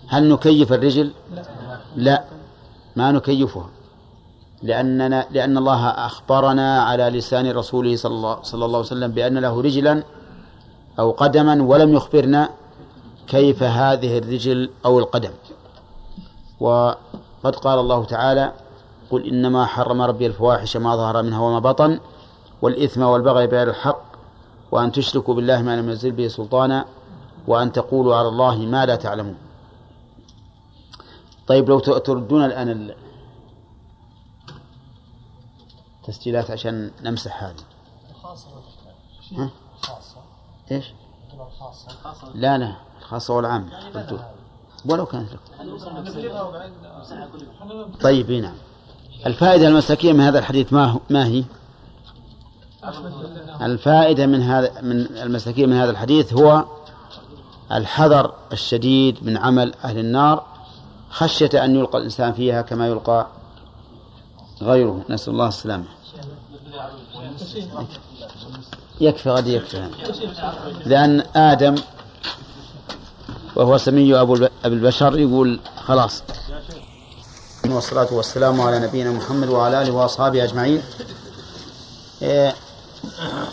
هل نكيف الرجل؟ لا. ما نكيفها. لأننا لأن الله أخبرنا على لسان رسوله صلى الله, صلى الله عليه وسلم بأن له رجلا أو قدما ولم يخبرنا كيف هذه الرجل أو القدم. وقد قال الله تعالى قل إنما حرم ربي الفواحش ما ظهر منها وما بطن والإثم والبغي بغير الحق وأن تشركوا بالله ما لم ينزل به سلطانا وأن تقولوا على الله ما لا تعلمون. طيب لو تردون الآن التسجيلات عشان نمسح هذه. ها؟ إيش؟ لا لا. الخاصة والعامة. ولو كانت لكم طيب نعم الفائدة المساكية من هذا الحديث ما ما هي؟ الفائدة من هذا من المساكين من هذا الحديث هو الحذر الشديد من عمل أهل النار خشية أن يلقى الإنسان فيها كما يلقى غيره. نسأل الله السلامة. يكفي غد يكفي. لأن آدم وهو سمي أبو البشر يقول خلاص. والصلاة والسلام على نبينا محمد وعلى آله وأصحابه أجمعين. إيه،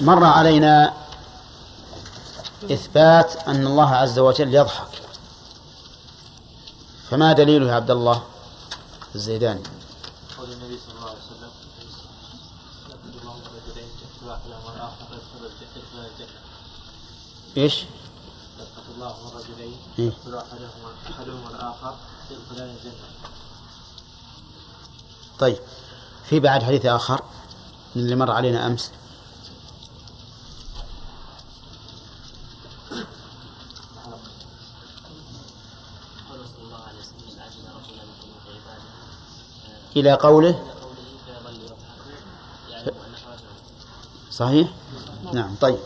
مر علينا إثبات أن الله عز وجل يضحك فما دليله يا عبد الله الزيداني قول النبي صلى الله عليه وسلم يقتل إيش؟ يقتل الله رجلين إيه. يقتل أحدهما احدهما الآخر يدخلان الجنة طيب في بعد حديث من اللي مر علينا أمس قال صلى الله عليه وسلم عجل رجلا من قلوب عباده إلى قوله؟ صحيح؟ نعم طيب.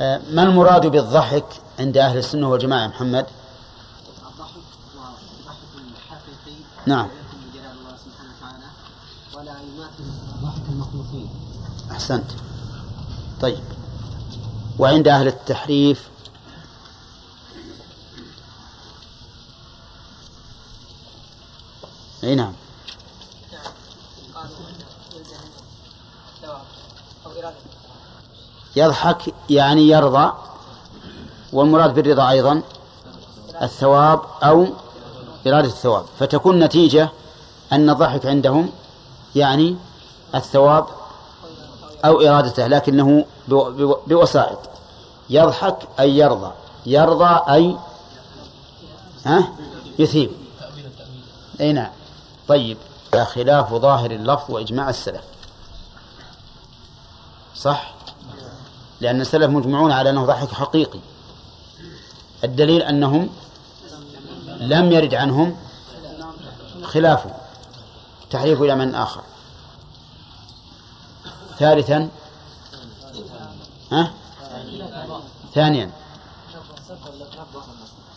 آه، ما المراد بالضحك عند أهل السنة والجماعة يا محمد؟ الضحك نعم. الله سبحانه وتعالى ولا يماثل ضحك أحسنت. طيب. وعند أهل التحريف أي نعم. يضحك يعني يرضى والمراد بالرضا أيضا الثواب أو إرادة الثواب. فتكون نتيجة أن الضحك عندهم يعني الثواب أو إرادته لكنه بو- بو- بوسائط. يضحك أي يرضى. يرضى أي ها؟ يثيب. أي نعم. طيب خلاف ظاهر اللفظ وإجماع السلف. صح؟ لأن السلف مجمعون على أنه ضحك حقيقي. الدليل أنهم لم يرد عنهم خلافه تحريف إلى من آخر. ثالثا ها؟ ثانيا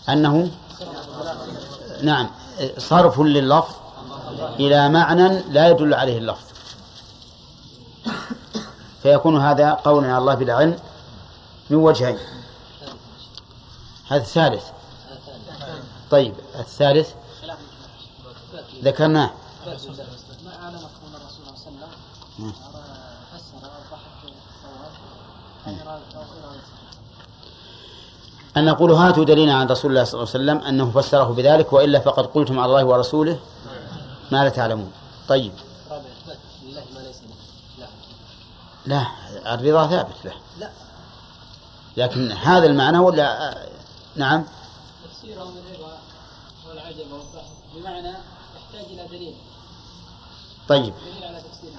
أنه نعم صرف لللفظ إلى معنى لا يدل عليه اللفظ. فيكون هذا قول على الله بلا علم من وجهين. هذا الثالث. طيب الثالث. ذكرناه. أن نقول هاتوا دليلا عن رسول الله صلى الله عليه وسلم أنه فسره بذلك وإلا فقد قلتم على الله ورسوله ما لا تعلمون. طيب. لا الرضا ثابت له. لا. لكن هذا المعنى ولا نعم. تفسيره من الرضا والعجب بمعنى يحتاج إلى دليل طيب.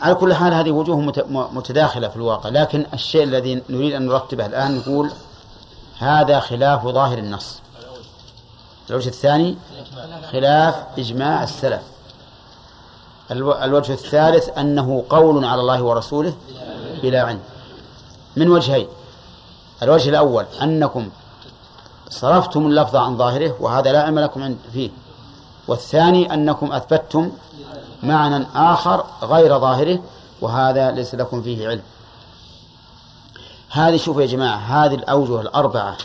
على كل حال هذه وجوه متداخلة في الواقع لكن الشيء الذي نريد أن نرتبه الآن نقول هذا خلاف ظاهر النص. الوجه الثاني خلاف إجماع السلف. الوجه الثالث أنه قول على الله ورسوله بلا علم. من وجهين؟ الوجه الأول أنكم صرفتم اللفظ عن ظاهره وهذا لا علم لكم فيه. والثاني أنكم أثبتم معنى آخر غير ظاهره وهذا ليس لكم فيه علم. هذه شوفوا يا جماعة هذه الأوجه الأربعة.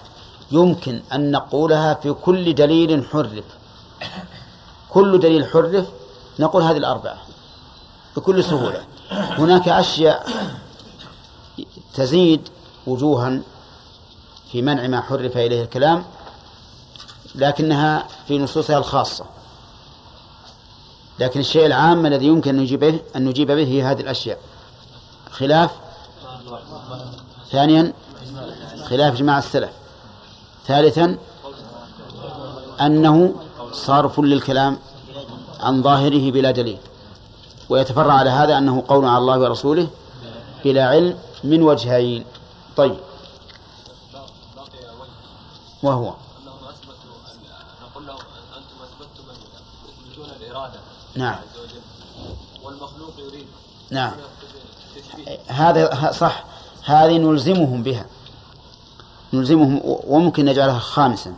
يمكن أن نقولها في كل دليل حرف. كل دليل حرف نقول هذه الأربعة بكل سهولة. هناك أشياء تزيد وجوها في منع ما حرف إليه الكلام لكنها في نصوصها الخاصة. لكن الشيء العام الذي يمكن أن نجيب به أن نجيب به هي هذه الأشياء. خلاف؟ ثانيا خلاف إجماع السلف. ثالثا أنه صرف للكلام عن ظاهره بلا دليل. ويتفرع على هذا أنه قول على الله ورسوله بلا علم من وجهين. طيب. وهو. نعم. والمخلوق يريد نعم. هذا صح. هذه نلزمهم بها. نلزمهم وممكن نجعلها خامسا.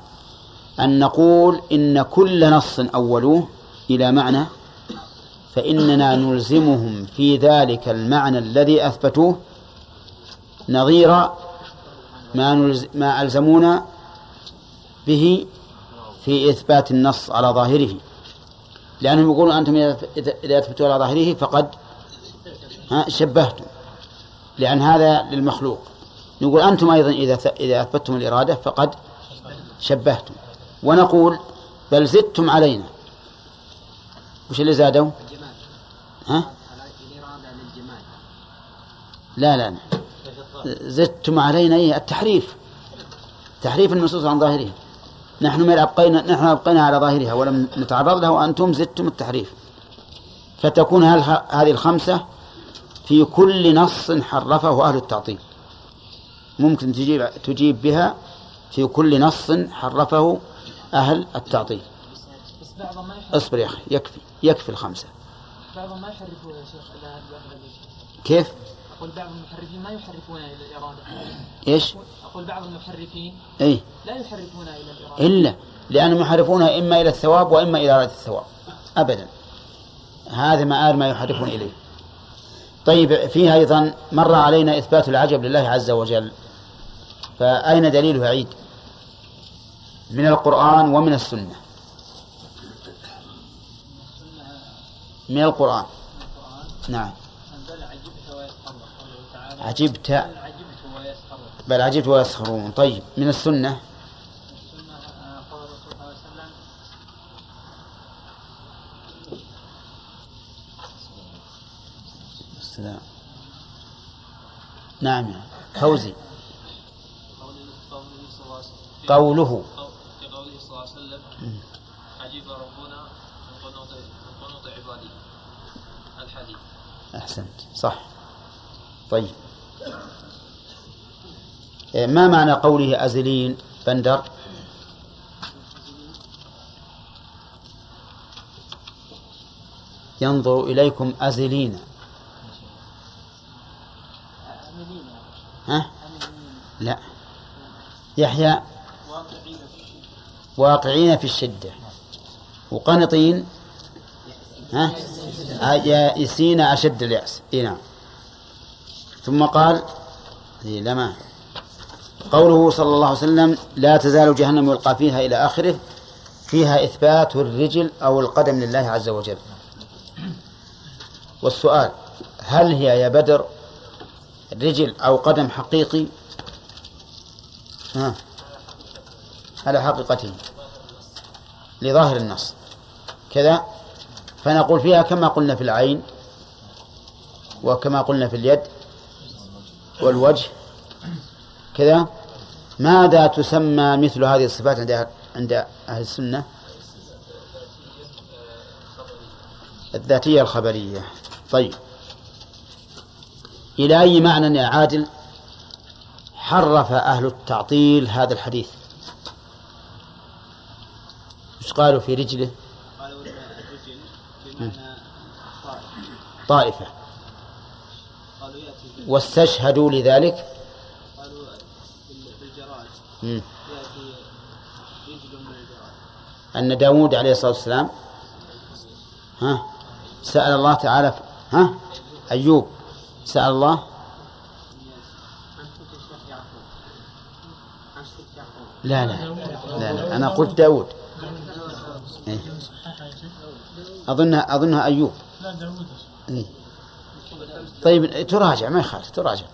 أن نقول إن كل نص أولوه إلى معنى؟ فإننا نلزمهم في ذلك المعنى الذي أثبتوه نظير ما, ما ألزمونا به في إثبات النص على ظاهره. لأنهم يقولون أنتم إذا- أثبتوا على ظاهره فقد شبهتم. لأن هذا للمخلوق. نقول أنتم أيضا إذا إذا أثبتتم الإرادة فقد شبهتم. ونقول بل زدتم علينا. وش اللي زادوا؟ ها؟ لا لا زدتم علينا إيه؟ التحريف. تحريف النصوص عن ظاهرها. نحن ما أبقينا نحن أبقينا على ظاهرها ولم نتعرض له وأنتم زدتم التحريف. فتكون هذه الخمسة في كل نص حرفه أهل التعطيل. ممكن تجيب تجيب بها في كل نص حرفه أهل التعطيل. ما يحرف اصبر يا أخي يكفي يكفي الخمسة. بعضهم ما يحرفون يا شيخ؟ كيف؟ أقول بعض المحرفين ما يحرفون إلى الإرادة. إيش؟ أقول بعض المحرفين إيه لا يحرفون إلى الإرادة. إلا لأنهم يحرفونها إما إلى الثواب وإما إلى إرادة الثواب. أبدا. هذا مآل ما يحرفون إليه. طيب فيها أيضا مر علينا إثبات العجب لله عز وجل. فأين دليله عيد من القرآن ومن السنة. من القرآن. نعم. بل عجبت. بل عجبت ويسخرون طيب من السنة؟ السلام. نعم يا فوزي. قوله قوله صلى الله عليه وسلم قوله في قوله صلى الله عليه وسلم عجب ربنا من قنوط من قنوط عباده الحديث أحسنت. صح. طيب. إيه، ما معنى قوله أزلين بندر؟ ينظر إليكم أزلين. ها؟ لا. يحيى. واقعين في الشدة. وقنطين؟ ها؟ يائسين أشد اليأس. إي نعم ثم قال إيه لما. قوله صلى الله عليه وسلم لا تزال جهنم يلقى فيها إلى آخره فيها إثبات الرجل أو القدم لله عز وجل. والسؤال هل هي يا بدر رجل أو قدم حقيقي؟ ها. على حقيقته. لظاهر النص. كذا. فنقول فيها كما قلنا في العين وكما قلنا في اليد والوجه. كذا. ماذا تسمى مثل هذه الصفات عند عند أهل السنة؟ الذاتية الخبرية. طيب. إلى أي معنى يا عادل حرف أهل التعطيل هذا الحديث؟ إيش قالوا في رجله قالوا الرجل بمعنى طائف طائفة. واستشهدوا لذلك؟ قالوا أن داود عليه الصلاة والسلام ها سأل الله تعالى ها أيوب سأل الله لا لا لا, لا. أنا قلت داود إيه. أظنها أظنها أيوب إيه. طيب تراجع ما يخالف تراجع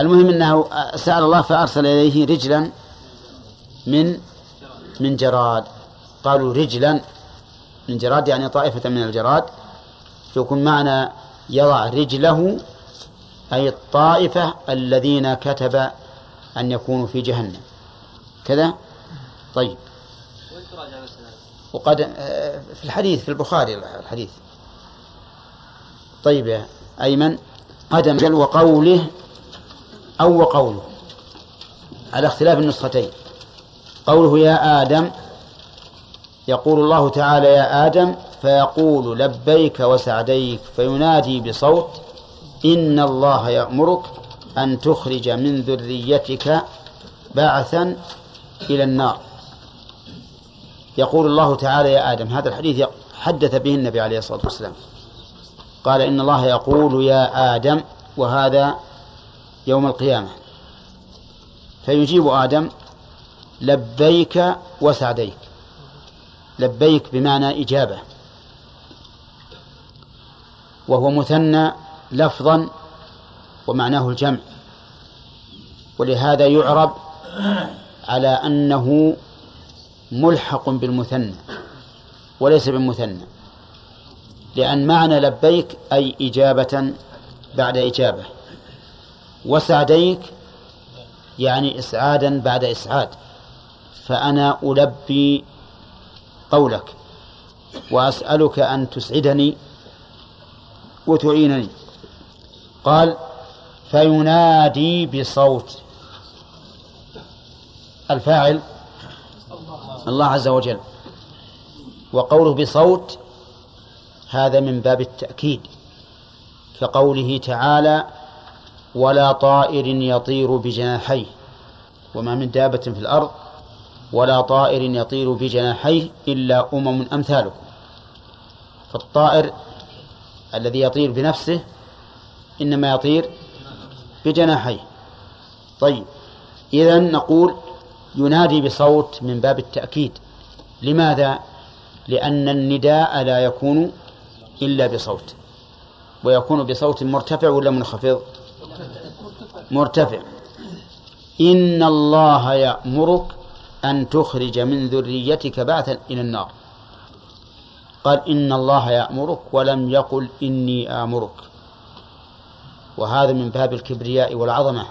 المهم أنه سأل الله فأرسل إليه رجلا من من جراد قالوا رجلا من جراد يعني طائفة من الجراد فيكون معنى يضع رجله أي الطائفة الذين كتب أن يكونوا في جهنم كذا. طيب. وقد آه، في الحديث في البخاري الحديث. طيب يا أيمن قدم جل وقوله أو وقوله. على اختلاف النسختين. قوله يا آدم يقول الله تعالى يا آدم فيقول لبيك وسعديك فينادي بصوت إن الله يأمرك أن تخرج من ذريتك بعثا إلى النار. يقول الله تعالى يا آدم هذا الحديث حدث به النبي عليه الصلاة والسلام. قال إن الله يقول يا آدم وهذا يوم القيامة. فيجيب آدم لبيك وسعديك. لبيك بمعنى إجابة. وهو مثنى لفظا ومعناه الجمع. ولهذا يعرب على أنه ملحق بالمثنى وليس بالمثنى لأن معنى لبيك أي إجابة بعد إجابة وسعديك يعني إسعادا بعد إسعاد فأنا ألبي قولك وأسألك أن تسعدني وتعينني. قال فينادي بصوت الفاعل الله عز وجل. وقوله بصوت هذا من باب التأكيد كقوله تعالى ولا طائر يطير بجناحيه وما من دابة في الأرض ولا طائر يطير بجناحيه إلا أمم أمثالكم فالطائر الذي يطير بنفسه إنما يطير بجناحيه. طيب إذا نقول ينادي بصوت من باب التأكيد. لماذا؟ لأن النداء لا يكون إلا بصوت. ويكون بصوت مرتفع ولا منخفض؟ مرتفع. إن الله يأمرك أن تخرج من ذريتك بعثا إلى النار. قال إن الله يأمرك ولم يقل إني آمرك. وهذا من باب الكبرياء والعظمة.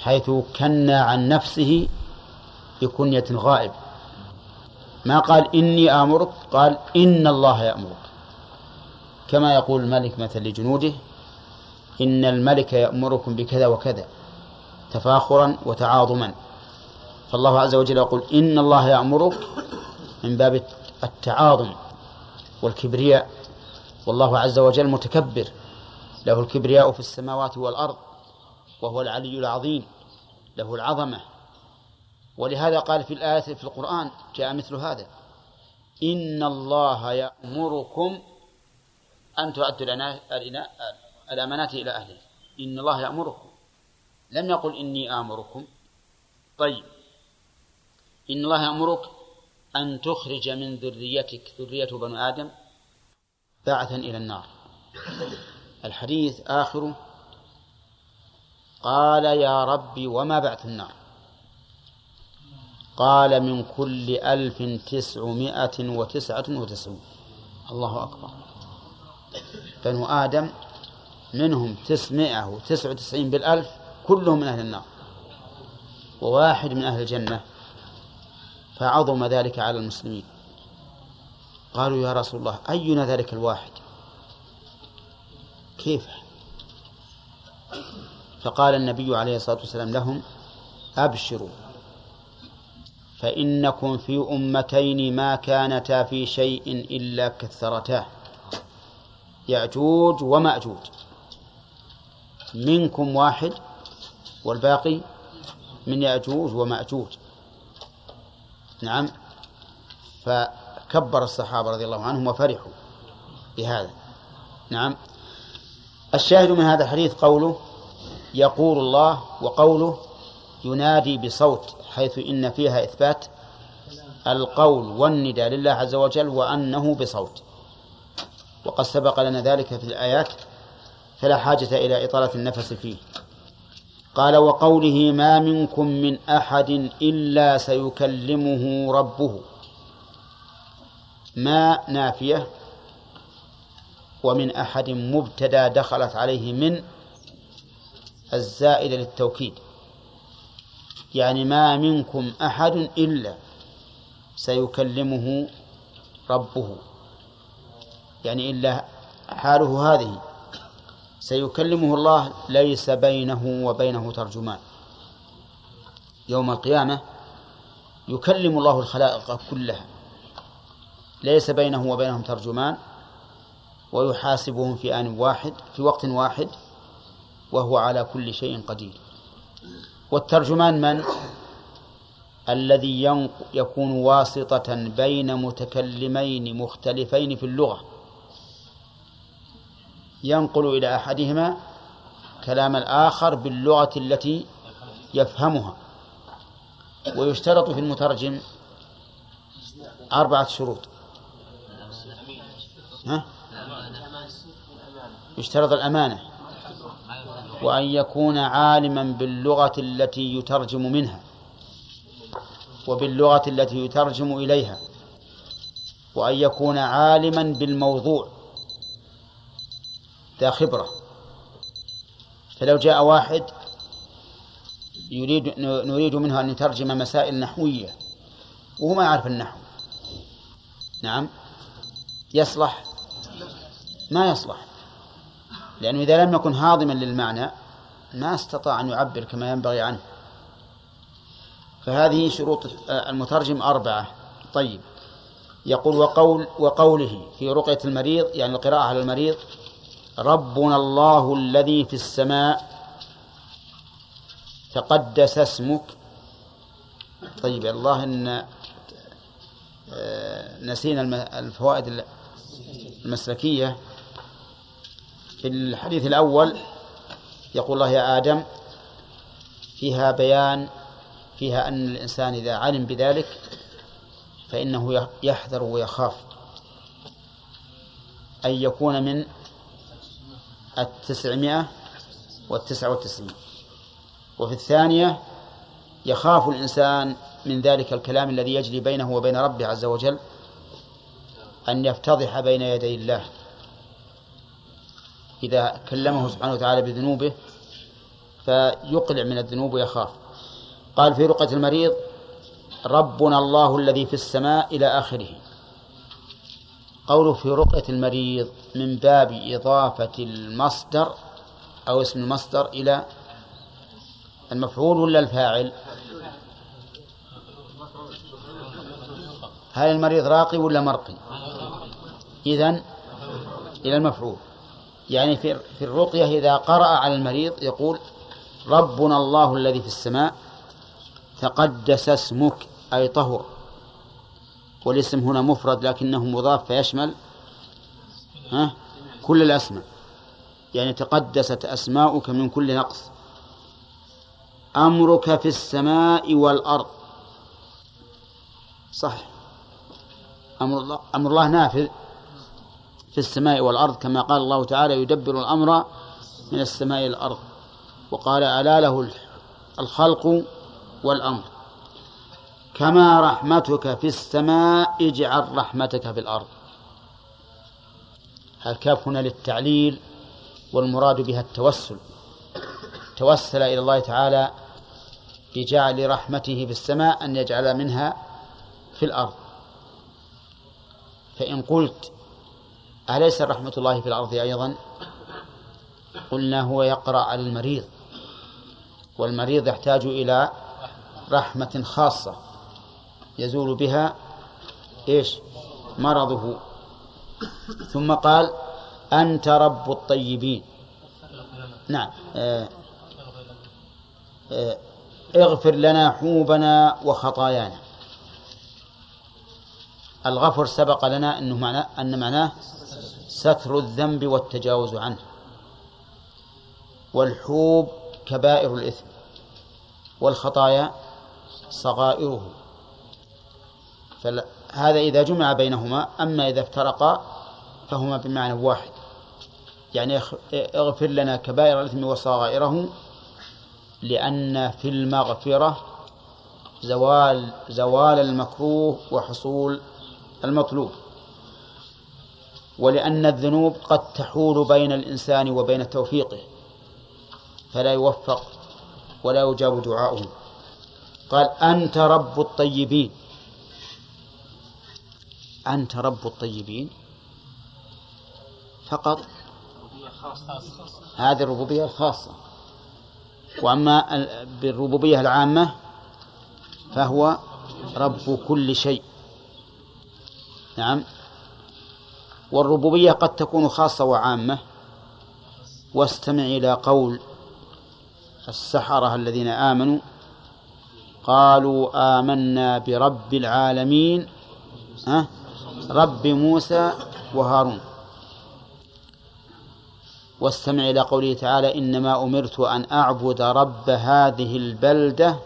حيث كنى عن نفسه بكنية غائب. ما قال إني آمرك؟ قال إن الله يأمرك. كما يقول الملك مثلا لجنوده إن الملك يأمركم بكذا وكذا تفاخرا وتعاظما. فالله عز وجل يقول إن الله يأمرك من باب التعاظم والكبرياء. والله عز وجل متكبر له الكبرياء في السماوات والأرض. وهو العلي العظيم له العظمة. ولهذا قال في الآية في القرآن جاء مثل هذا إن الله يأمركم أن تؤدوا الأمانات إلى أهله. إن الله يأمركم. لم يقل إني آمركم. طيب. إن الله يأمرك أن تخرج من ذريتك ذرية بنو آدم بعثا إلى النار. الحديث آخره قال يا ربي وما بعث النار. قال من كل ألف تسعمائة وتسعة وتسعون. الله أكبر. بنو آدم منهم تسعمائة وتسعة وتسعين بالألف كلهم من أهل النار. وواحد من أهل الجنة. فعظم ذلك على المسلمين. قالوا يا رسول الله أينا ذلك الواحد؟ كيف؟ فقال النبي عليه الصلاة والسلام لهم أبشروا فإنكم في أمتين ما كانتا في شيء إلا كثرتاه يأجوج ومأجوج منكم واحد والباقي من يأجوج ومأجوج. نعم فكبر الصحابة رضي الله عنهم وفرحوا بهذا. نعم الشاهد من هذا الحديث قوله يقول الله وقوله ينادي بصوت حيث إن فيها إثبات القول والنداء لله عز وجل وأنه بصوت. وقد سبق لنا ذلك في الآيات فلا حاجة إلى إطالة النفس فيه. قال وقوله ما منكم من أحد إلا سيكلمه ربه. ما نافية ومن أحد مبتدا دخلت عليه من الزائدة للتوكيد. يعني ما منكم أحد إلا سيكلمه ربه. يعني إلا حاله هذه سيكلمه الله ليس بينه وبينه ترجمان. يوم القيامة يكلم الله الخلائق كلها ليس بينه وبينهم ترجمان ويحاسبهم في آن واحد في وقت واحد وهو على كل شيء قدير. والترجمان من؟ الذي يكون واسطة بين متكلمين مختلفين في اللغة. ينقل إلى أحدهما كلام الآخر باللغة التي يفهمها. ويشترط في المترجم أربعة شروط. ها؟ يشترط الأمانة. وأن يكون عالما باللغة التي يترجم منها وباللغة التي يترجم إليها وأن يكون عالما بالموضوع ذا خبرة. فلو جاء واحد يريد نريد منه أن يترجم مسائل نحوية وهو ما يعرف النحو. نعم. يصلح؟ ما يصلح. لأنه إذا لم يكن هاضما للمعنى ما استطاع أن يعبر كما ينبغي عنه. فهذه شروط المترجم أربعة. طيب. يقول وقول وقوله في رقية المريض يعني القراءة على المريض ربنا الله الذي في السماء تقدس اسمك. طيب الله إن آه، نسينا الفوائد المسلكية. في الحديث الأول يقول الله يا آدم فيها بيان فيها أن الإنسان إذا علم بذلك فإنه يحذر ويخاف أن يكون من التسعمائة والتسعة والتسعين وفي الثانية يخاف الإنسان من ذلك الكلام الذي يجري بينه وبين ربه عز وجل أن يفتضح بين يدي الله. إذا كلمه سبحانه وتعالى بذنوبه فيقلع من الذنوب ويخاف. قال في رقة المريض ربنا الله الذي في السماء إلى آخره. قوله في رقية المريض من باب إضافة المصدر أو اسم المصدر إلى المفعول ولا الفاعل؟ هل المريض راقي ولا مرقي؟ إذن إلى المفعول. يعني في في الرقية إذا قرأ على المريض يقول ربنا الله الذي في السماء تقدس اسمك أي طهر. والاسم هنا مفرد لكنه مضاف فيشمل ها؟ كل الأسماء. يعني تقدست أسماؤك من كل نقص. أمرك في السماء والأرض. صح أمر الله أمر الله نافذ. في السماء والأرض كما قال الله تعالى يدبر الأمر من السماء إلى الأرض. وقال ألا له الخلق والأمر. كما رحمتك في السماء اجعل رحمتك في الأرض. الكاف هنا للتعليل والمراد بها التوسل. توسل إلى الله تعالى بجعل رحمته في السماء أن يجعل منها في الأرض. فإن قلت أليس رحمة الله في الأرض أيضا؟ قلنا هو يقرأ على المريض والمريض يحتاج إلى رحمة خاصة يزول بها إيش؟ مرضه. ثم قال أنت رب الطيبين. نعم. آه آه اغفر لنا حوبنا وخطايانا. الغفر سبق لنا أنه معناه أن معناه ستر الذنب والتجاوز عنه. والحوب كبائر الإثم والخطايا صغائره. فهذا إذا جمع بينهما أما إذا افترقا فهما بمعنى واحد. يعني اغفر لنا كبائر الإثم وصغائره لأن في المغفرة زوال زوال المكروه وحصول المطلوب. ولأن الذنوب قد تحول بين الإنسان وبين توفيقه فلا يوفق ولا يجاب دعاؤه. قال أنت رب الطيبين. أنت رب الطيبين. فقط هذه الربوبية الخاصة. وأما ال- بالربوبية العامة فهو رب كل شيء. نعم. والربوبية قد تكون خاصة وعامة. واستمع إلى قول السحرة الذين آمنوا قالوا آمنا برب العالمين ها؟ رب موسى وهارون. واستمع إلى قوله تعالى إنما أمرت أن أعبد رب هذه البلدة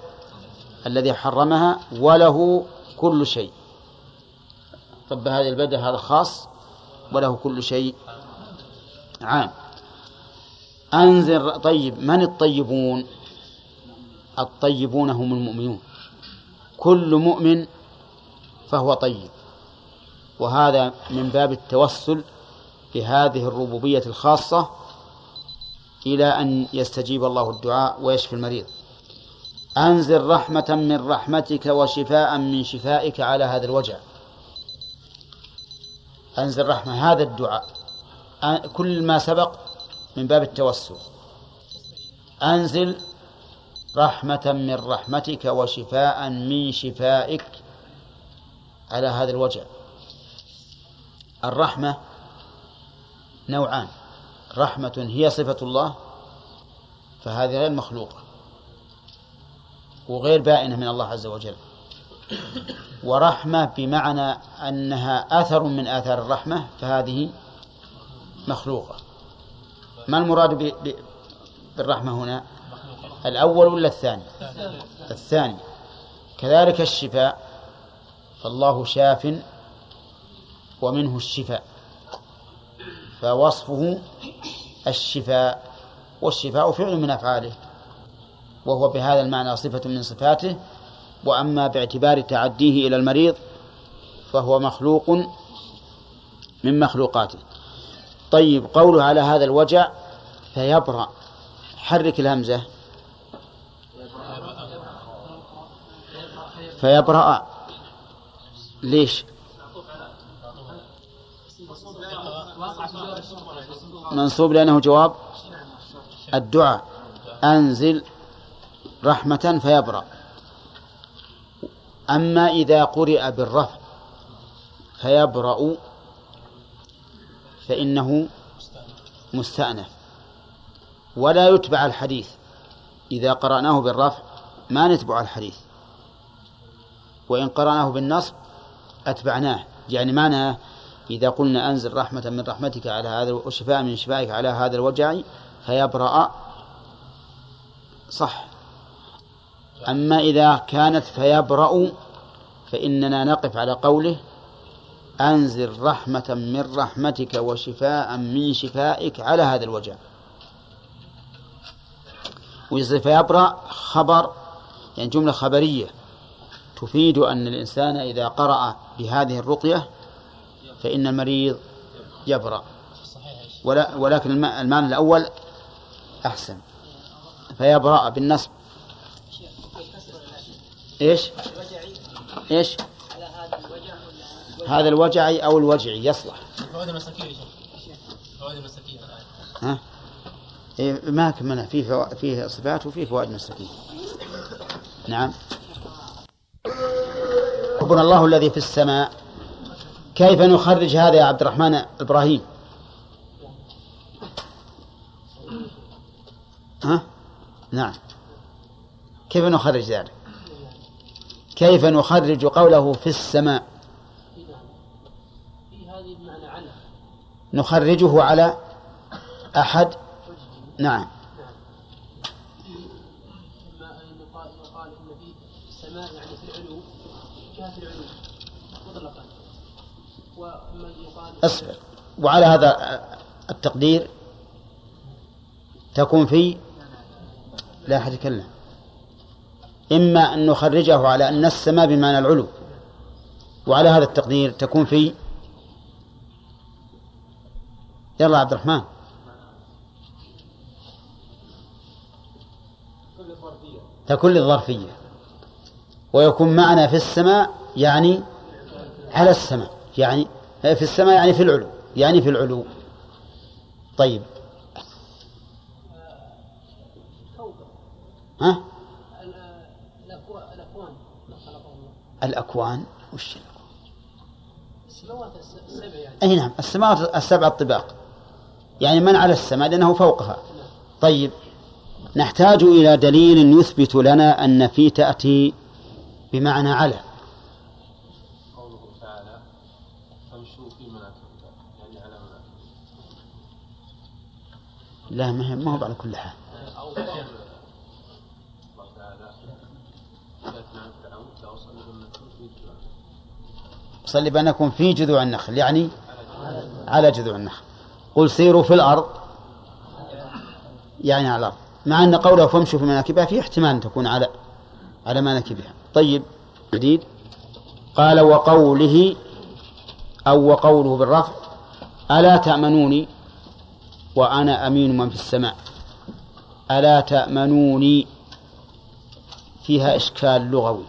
الذي حرمها وله كل شيء. رب هذه البلدة هذا خاص؟ وله كل شيء. عام. أنذر طيب من الطيبون؟ الطيبون هم المؤمنون. كل مؤمن فهو طيب. وهذا من باب التوسل بهذه الربوبية الخاصة إلى أن يستجيب الله الدعاء ويشفي المريض. أنزل رحمة من رحمتك وشفاء من شفائك على هذا الوجع. أنزل رحمة. هذا الدعاء. كل ما سبق من باب التوسل. أنزل رحمة من رحمتك وشفاء من شفائك على هذا الوجع الرحمة نوعان. رحمة هي صفة الله فهذه غير مخلوقة. وغير بائنة من الله عز وجل. ورحمة بمعنى أنها أثر من آثار الرحمة فهذه مخلوقة. ما المراد بالرحمة هنا؟ الأول ولا الثاني؟ الثاني. كذلك الشفاء فالله شاف ومنه الشفاء فوصفه الشفاء والشفاء فعل من أفعاله وهو بهذا المعنى صفة من صفاته وأما باعتبار تعديه إلى المريض فهو مخلوق من مخلوقاته. طيب قوله على هذا الوجع فيبرأ. حرك الهمزة. فيبرأ. ليش؟ منصوب لأنه جواب الدعاء. أنزل رحمة فيبرأ. أما إذا قرئ بالرفع فيبرأ فإنه مستأنف. ولا يتبع الحديث. إذا قرأناه بالرفع ما نتبع الحديث. وإن قرأناه بالنصب أتبعناه. يعني معنى إذا قلنا أنزل رحمة من رحمتك على هذا وشفاء من شفائك على هذا الوجع فيبرأ. صح. أما إذا كانت فيبرأ فإننا نقف على قوله أنزل رحمة من رحمتك وشفاء من شفائك على هذا الوجع ويصير فيبرأ خبر يعني جملة خبرية تفيد أن الإنسان إذا قرأ بهذه الرقية فإن المريض يبرأ. ولكن الم- المعنى الأول أحسن. فيبرأ بالنصب. إيش؟ إيش؟ هذا الوجع أو الوجعي يصلح. ها؟ إيه ما كملنا فيه فوا... فيه صفات وفيه فوائد المستقيم نعم. ربنا الله الذي في السماء. كيف نخرج هذا يا عبد الرحمن إبراهيم؟ ها؟ نعم. كيف نخرج ذلك؟ كيف نخرج قوله في السماء؟ نخرجه على أحد؟ نعم. اصبر. وعلى هذا التقدير تكون في لا أحد يتكلم. إما أن نخرجه على أن السماء بمعنى العلو. وعلى هذا التقدير تكون في يلا عبد الرحمن. تكون للظرفية. ويكون معنا في السماء يعني على السماء. يعني في السماء يعني في العلو. يعني في العلو. طيب. ها؟ الأكوان الأكوان وش السماوات السبع يعني. أي نعم السماوات السبع الطباق. يعني من على السماء لأنه فوقها. طيب نحتاج إلى دليل يثبت لنا أن في تأتي بمعنى على. قوله تعالى فامشوا في مناكبها يعني على لا ما هي- ما هو على كل حال أو قول الله تعالى لا تنام فرعون لا أصلي بأنكم في جبال صلي بأنكم في جذوع النخل يعني على جذوع النخل. قل سيروا في الأرض. يعني على الأرض. مع أن قوله فامشوا في مناكبها في احتمال أن تكون على على مناكبها. طيب جديد. قال وقوله أو وقوله بالرفع ألا تأمنوني وأنا أمين من في السماء. ألا تأمنوني. فيها إشكال لغوي.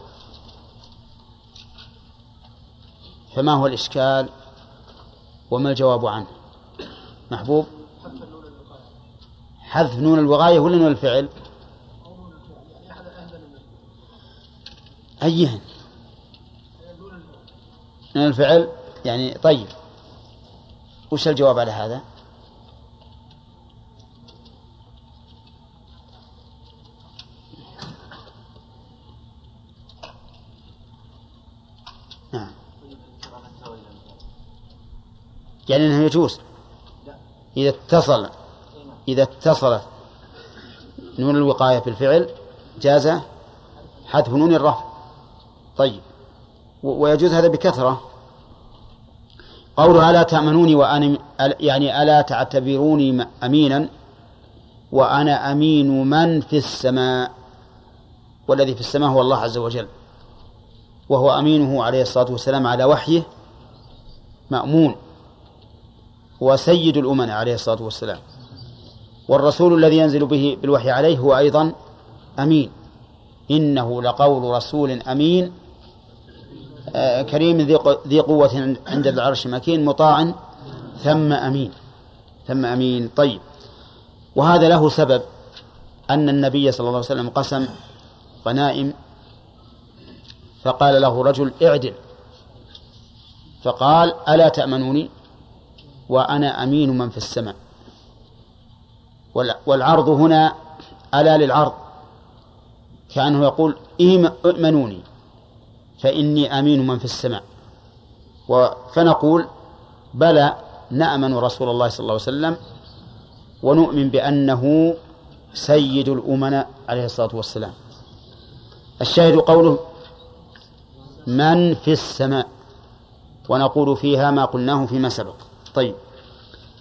فما هو الإشكال وما الجواب عنه؟ محبوب؟ حذف نون الوغاية ولا نون الفعل؟ أيهن. نون الفعل؟ يعني طيب. وش الجواب على هذا؟ يعني إنه يجوز. إذا اتصل إذا اتصلت نون الوقاية بالفعل جاز حذف نون الرفع. طيب. ويجوز هذا بكثرة. قوله ألا تأمنوني وأنا يعني ألا تعتبروني أمينا وأنا أمين من في السماء. والذي في السماء هو الله عز وجل. وهو أمينه عليه الصلاة والسلام على وحيه مأمون. وسيد الأمم عليه الصلاة والسلام. والرسول الذي ينزل به بالوحي عليه هو أيضا أمين. إنه لقول رسول أمين آه، كريم ذي قوة عند العرش مكين مطاع ثم أمين. ثم أمين. طيب. وهذا له سبب أن النبي صلى الله عليه وسلم قسم غنائم فقال له رجل اعدل. فقال ألا تأمنوني؟ وأنا أمين من في السماء. وال- والعرض هنا ألا للعرض. كأنه يقول ائمنوني فإني أمين من في السماء. فنقول بلى نأمن رسول الله صلى الله عليه وسلم ونؤمن بأنه سيد الأمناء عليه الصلاة والسلام. الشاهد قوله من في السماء ونقول فيها ما قلناه فيما سبق. طيب.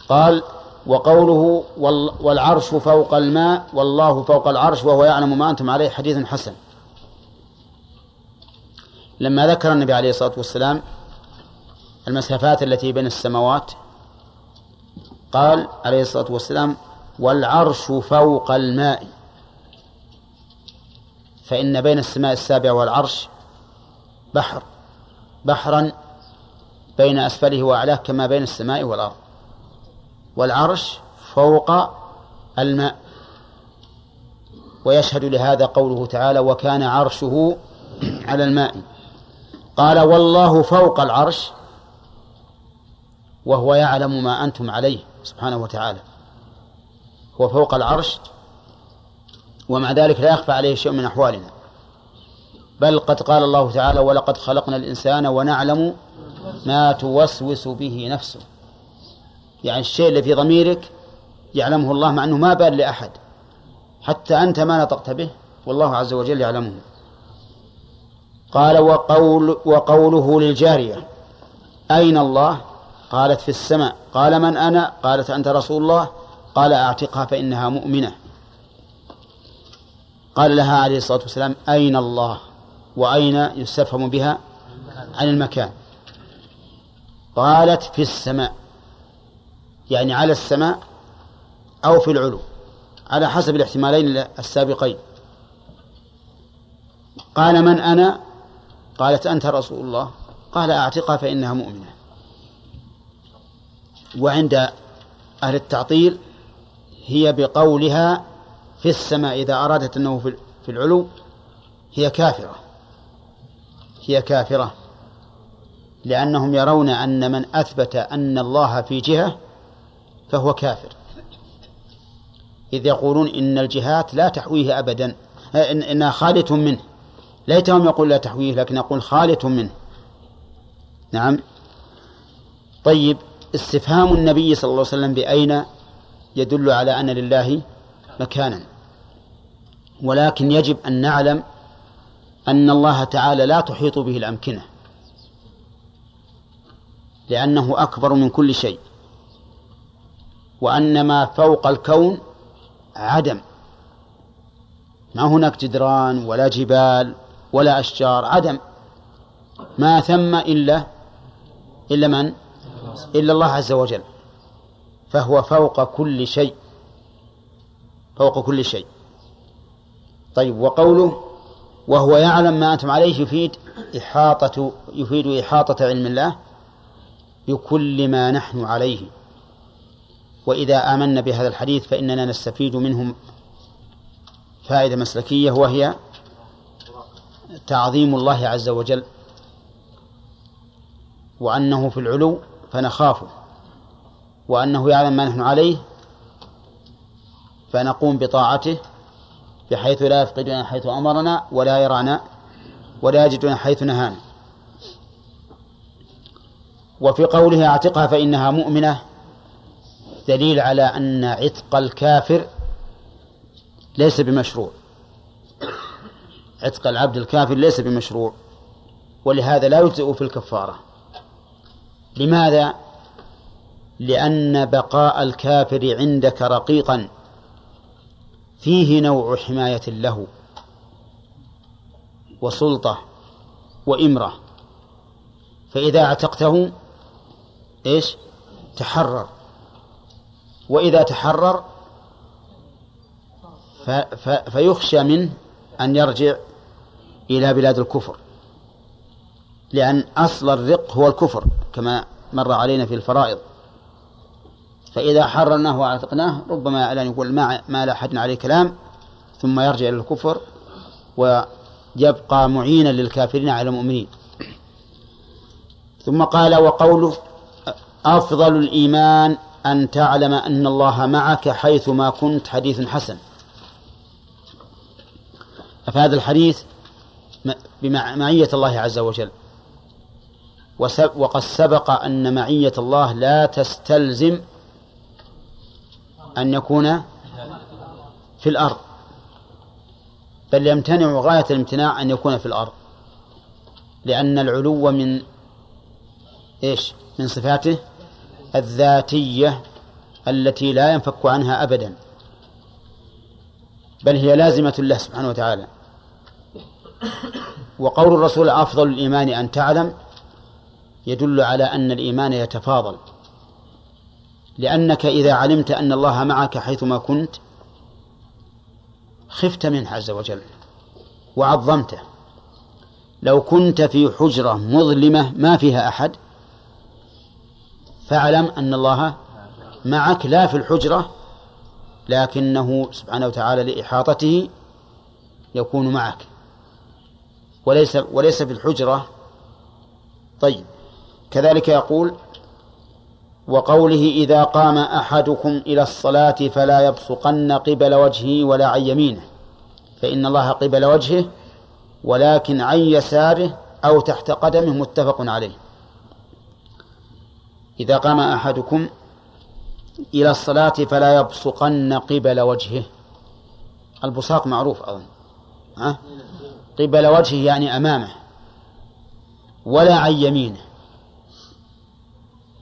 قال وقوله وال- والعرش فوق الماء والله فوق العرش وهو يعلم ما أنتم عليه حديث حسن. لما ذكر النبي عليه الصلاة والسلام المسافات التي بين السماوات قال عليه الصلاة والسلام والعرش فوق الماء. فإن بين السماء السابعة والعرش بحر. بحرا بين أسفله وأعلاه كما بين السماء والأرض. والعرش فوق الماء. ويشهد لهذا قوله تعالى وكان عرشه على الماء. قال والله فوق العرش وهو يعلم ما أنتم عليه سبحانه وتعالى. هو فوق العرش ومع ذلك لا يخفى عليه شيء من أحوالنا. بل قد قال الله تعالى ولقد خلقنا الإنسان ونعلم ما توسوس به نفسه. يعني الشيء اللي في ضميرك يعلمه الله مع أنه ما بال لأحد. حتى أنت ما نطقت به والله عز وجل يعلمه. قال وقول وقوله للجارية أين الله؟ قالت في السماء. قال من أنا؟ قالت أنت رسول الله. قال أعتقها فإنها مؤمنة. قال لها عليه الصلاة والسلام أين الله؟ وأين يستفهم بها؟ عن المكان. قالت في السماء يعني على السماء أو في العلو على حسب الاحتمالين السابقين. قال من أنا؟ قالت أنت رسول الله. قال أعتقها فإنها مؤمنة. وعند أهل التعطيل هي بقولها في السماء إذا أرادت أنه في العلو هي كافرة. هي كافرة. لأنهم يرون أن من أثبت أن الله في جهة فهو كافر. إذ يقولون إن الجهات لا تحويه أبدا. إن إنها خالية منه. ليتهم يقول لا تحويه لكن يقول خالية منه. نعم. طيب استفهام النبي صلى الله عليه وسلم بأين يدل على أن لله مكانا؟ ولكن يجب أن نعلم أن الله تعالى لا تحيط به الأمكنة. لأنه أكبر من كل شيء. وأن ما فوق الكون عدم. ما هناك جدران ولا جبال ولا أشجار عدم. ما ثم إلا إلا من؟ إلا الله عز وجل. فهو فوق كل شيء. فوق كل شيء. طيب وقوله وهو يعلم ما أنتم عليه يفيد إحاطة يفيد إحاطة علم الله. بكل ما نحن عليه. وإذا آمنا بهذا الحديث فإننا نستفيد منهم فائدة مسلكية وهي تعظيم الله عز وجل وأنه في العلو فنخافه. وأنه يعلم ما نحن عليه فنقوم بطاعته بحيث لا يفقدنا حيث أمرنا ولا يرانا ولا يجدنا حيث نهانا. وفي قوله اعتقها فإنها مؤمنة دليل على أن عتق الكافر ليس بمشروع. عتق العبد الكافر ليس بمشروع ولهذا لا يجزئ في الكفارة. لماذا؟ لأن بقاء الكافر عندك رقيقا فيه نوع حماية له وسلطة وإمرة. فإذا اعتقته إيش؟ تحرر. وإذا تحرر ف ف فيخشى منه أن يرجع إلى بلاد الكفر. لأن أصل الرق هو الكفر كما مر علينا في الفرائض. فإذا حررناه وعتقناه ربما الآن يقول ما, ما لا عليه كلام ثم يرجع إلى الكفر ويبقى معينا للكافرين على المؤمنين. ثم قال وقوله أفضل الإيمان أن تعلم أن الله معك حيثما كنت حديث حسن. فهذا الحديث بمعية الله عز وجل. وقد سبق أن معية الله لا تستلزم أن يكون في الأرض. بل يمتنع غاية الامتناع أن يكون في الأرض. لأن العلو من إيش؟ من صفاته الذاتية التي لا ينفك عنها أبدا. بل هي لازمة له سبحانه وتعالى. وقول الرسول أفضل الإيمان أن تعلم يدل على أن الإيمان يتفاضل. لأنك إذا علمت أن الله معك حيثما كنت خفت منه عز وجل وعظمته. لو كنت في حجرة مظلمة ما فيها أحد فاعلم أن الله معك لا في الحجرة لكنه سبحانه وتعالى لإحاطته يكون معك. وليس وليس في الحجرة. طيب. كذلك يقول وقوله إذا قام أحدكم إلى الصلاة فلا يبصقن قبل وجهه ولا عن يمينه فإن الله قبل وجهه ولكن عن يساره أو تحت قدمه متفق عليه. إذا قام أحدكم إلى الصلاة فلا يبصقن قبل وجهه. البصاق معروف أظن. ها؟ قبل وجهه يعني أمامه ولا عن يمينه.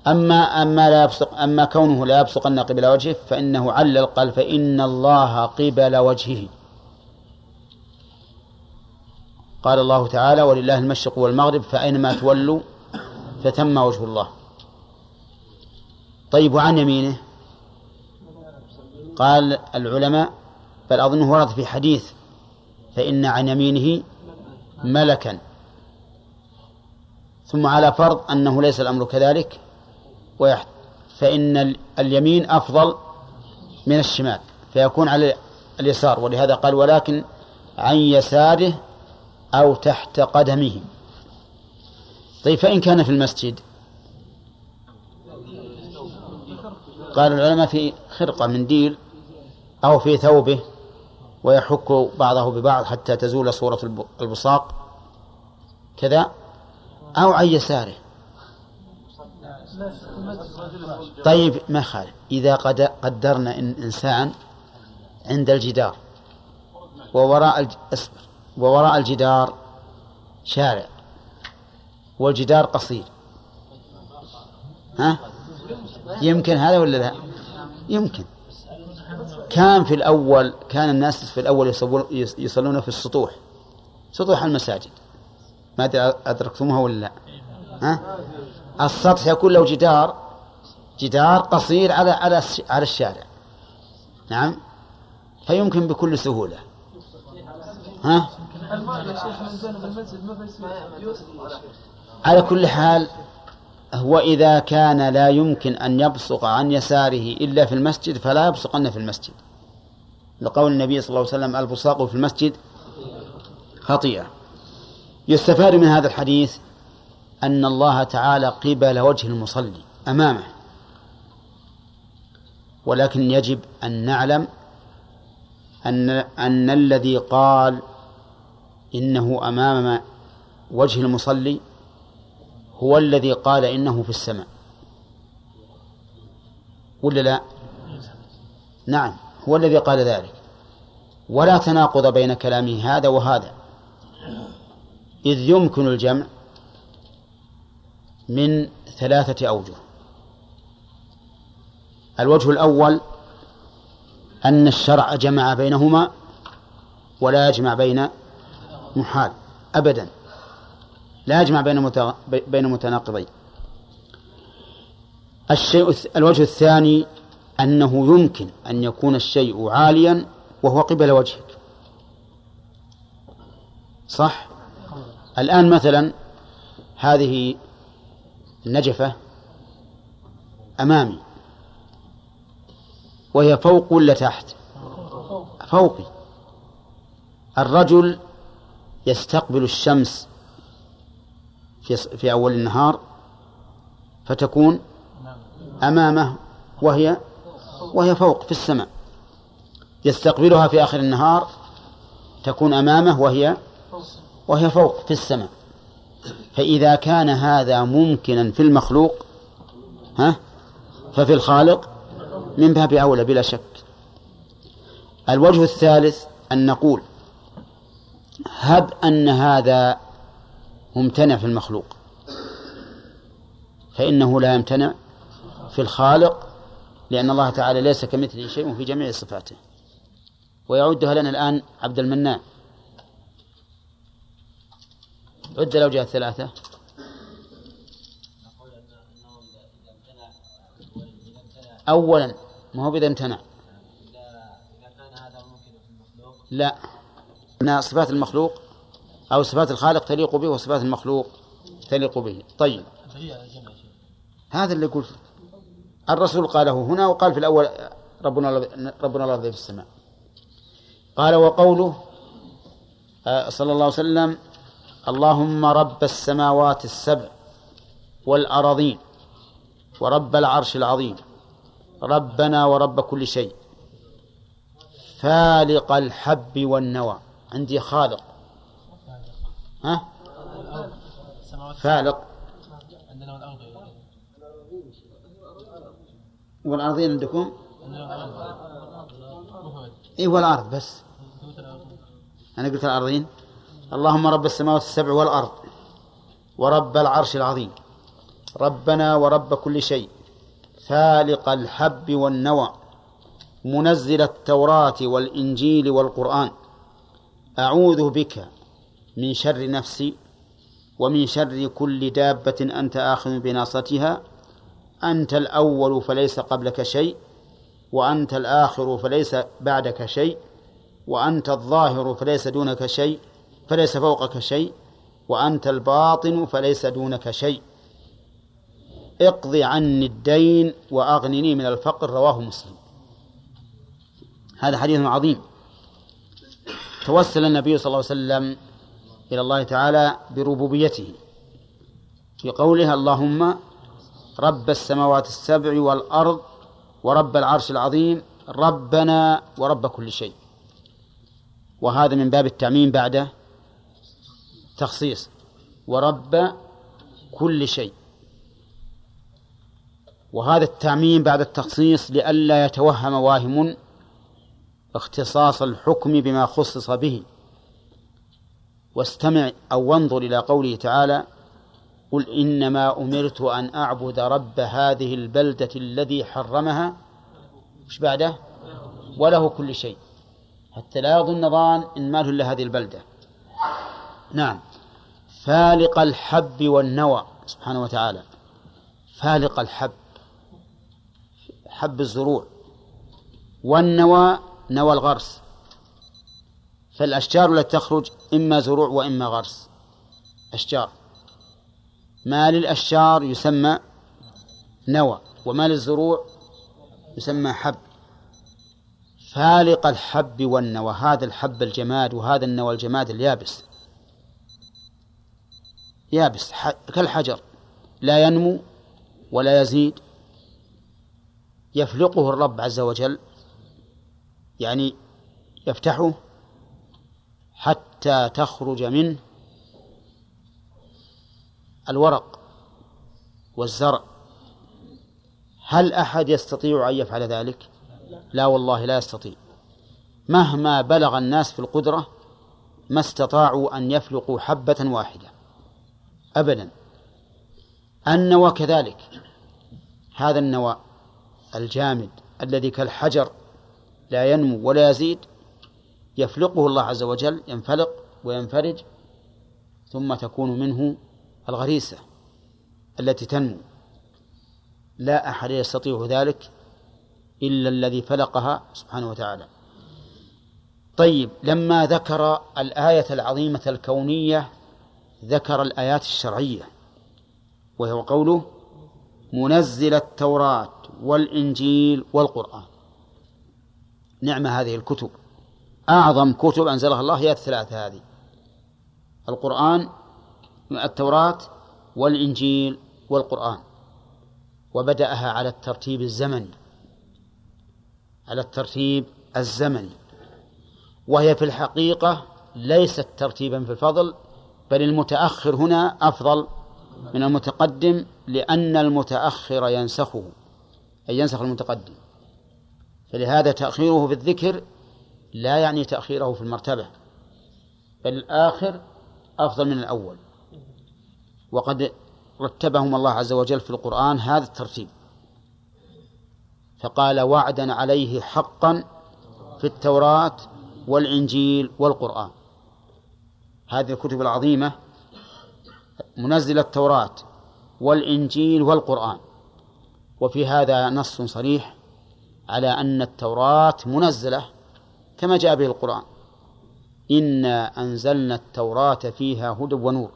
أما أما لا يبصق أما كونه لا يبصقن قبل وجهه فإنه علل قال فإن الله قبل وجهه. قال الله تعالى ولله المشرق والمغرب فأينما تولوا فتم وجه الله. طيب وعن يمينه؟ قال العلماء بل أظنه ورد في حديث فإن عن يمينه ملكا. ثم على فرض أنه ليس الأمر كذلك ويحت فإن اليمين أفضل من الشمال فيكون على اليسار ولهذا قال ولكن عن يساره أو تحت قدمه. طيب فإن كان في المسجد قال العلماء في خرقة من ديل أو في ثوبه ويحك بعضه ببعض حتى تزول صورة البصاق كذا أو عن يساره. طيب ما خالف إذا قدرنا إن إنسان عند الجدار ووراء ووراء الجدار شارع والجدار قصير. ها؟ يمكن هذا ولا لا؟ يمكن. كان في الأول كان الناس في الأول يصلون في السطوح سطوح المساجد. ما أدركتموها ولا لا؟ ها؟ السطح يكون له جدار جدار قصير على على على الشارع. نعم؟ فيمكن بكل سهولة. ها؟ على كل حال هو إذا كان لا يمكن أن يبصق عن يساره إلا في المسجد فلا يبصقن في المسجد. لقول النبي صلى الله عليه وسلم البصاق في المسجد خطيئة. يستفاد من هذا الحديث أن الله تعالى قبل وجه المصلي أمامه. ولكن يجب أن نعلم أن أن الذي قال إنه أمام وجه المصلي هو الذي قال إنه في السماء. ولا لا؟ نعم هو الذي قال ذلك. ولا تناقض بين كلامه هذا وهذا. إذ يمكن الجمع من ثلاثة أوجه. الوجه الأول أن الشرع جمع بينهما ولا يجمع بين محال أبدا. لا يجمع بين بين متناقضين الشيء الوجه الثاني أنه يمكن أن يكون الشيء عاليا وهو قبل وجهك. صح؟ الآن مثلا هذه النجفة أمامي. وهي فوق ولا تحت؟ فوقي. الرجل يستقبل الشمس في في أول النهار فتكون أمامه وهي وهي فوق في السماء. يستقبلها في آخر النهار تكون أمامه وهي وهي فوق في السماء. فإذا كان هذا ممكنا في المخلوق ها ففي الخالق من باب أولى بلا شك. الوجه الثالث أن نقول هب أن هذا ممتنع في المخلوق. فإنه لا يمتنع في الخالق لأن الله تعالى ليس كمثله شيء في جميع صفاته. ويعدها لنا الآن عبد المنان. عد لو جاء ثلاثة. أولا ما هو بإذا امتنع. لا. صفات المخلوق أو صفات الخالق تليق به وصفات المخلوق تليق به. طيب. هذا اللي يقول الرسول قاله هنا وقال في الأول ربنا ربنا الله في السماء. قال وقوله آه، صلى الله عليه وسلم اللهم رب السماوات السبع والأراضين ورب العرش العظيم ربنا ورب كل شيء فالق الحب والنوى. عندي خالق. ها؟ فالق. والأرضين عندكم؟ إيه والأرض بس. أنا قلت الأرضين. اللهم رب السماوات السبع والأرض ورب العرش العظيم. ربنا ورب كل شيء. فالق الحب والنوى. منزل التوراة والإنجيل والقرآن. أعوذ بك من شر نفسي ومن شر كل دابة أنت آخذ بناصيتها أنت الأول فليس قبلك شيء وأنت الآخر فليس بعدك شيء وأنت الظاهر فليس دونك شيء فليس فوقك شيء وأنت الباطن فليس دونك شيء. اقض عني الدين وأغنني من الفقر رواه مسلم. هذا حديث عظيم. توسل النبي صلى الله عليه وسلم إلى الله تعالى بربوبيته في قولها اللهم رب السماوات السبع والأرض ورب العرش العظيم ربنا ورب كل شيء. وهذا من باب التعميم بعد تخصيص ورب كل شيء. وهذا التعميم بعد التخصيص لئلا يتوهم واهم اختصاص الحكم بما خصص به. واستمع أو وانظر إلى قوله تعالى قل إنما أمرت أن أعبد رب هذه البلدة الذي حرمها. مش بعده؟ وله كل شيء. حتى لا يظن ظان إن ماله إلا هذه البلدة. نعم. فالق الحب والنوى سبحانه وتعالى. فالق الحب. حب الزروع. والنوى نوى الغرس. فالأشجار التي تخرج إما زروع وإما غرس. أشجار. ما للأشجار يسمى نوى وما للزروع يسمى حب. فالق الحب والنوى هذا الحب الجماد وهذا النوى الجماد اليابس. يابس كالحجر. لا ينمو ولا يزيد. يفلقه الرب عز وجل يعني يفتحه حتى تخرج منه الورق والزرع. هل أحد يستطيع أن يفعل ذلك؟ لا والله لا يستطيع. مهما بلغ الناس في القدرة ما استطاعوا أن يفلقوا حبة واحدة. أبدا. النوى كذلك. هذا النوى الجامد الذي كالحجر لا ينمو ولا يزيد يفلقه الله عز وجل ينفلق وينفرج ثم تكون منه الغريسة التي تنمو. لا أحد يستطيع ذلك إلا الذي فلقها سبحانه وتعالى. طيب لما ذكر الآية العظيمة الكونية ذكر الآيات الشرعية وهي قوله منزل التوراة والإنجيل والقرآن. نعم هذه الكتب. أعظم كتب أنزلها الله هي الثلاثة هذه. القرآن التوراة والإنجيل والقرآن. وبدأها على الترتيب الزمني. على الترتيب الزمني. وهي في الحقيقة ليست ترتيبا في الفضل بل المتأخر هنا أفضل من المتقدم لأن المتأخر ينسخه أي ينسخ المتقدم. فلهذا تأخيره في الذكر لا يعني تأخيره في المرتبة بل الآخر أفضل من الأول. وقد رتبهم الله عز وجل في القرآن هذا الترتيب. فقال وعدا عليه حقا في التوراة والإنجيل والقرآن. هذه الكتب العظيمة منزل التوراة والإنجيل والقرآن. وفي هذا نص صريح على أن التوراة منزلة كما جاء به القرآن. إنا أنزلنا التوراة فيها هدى ونور.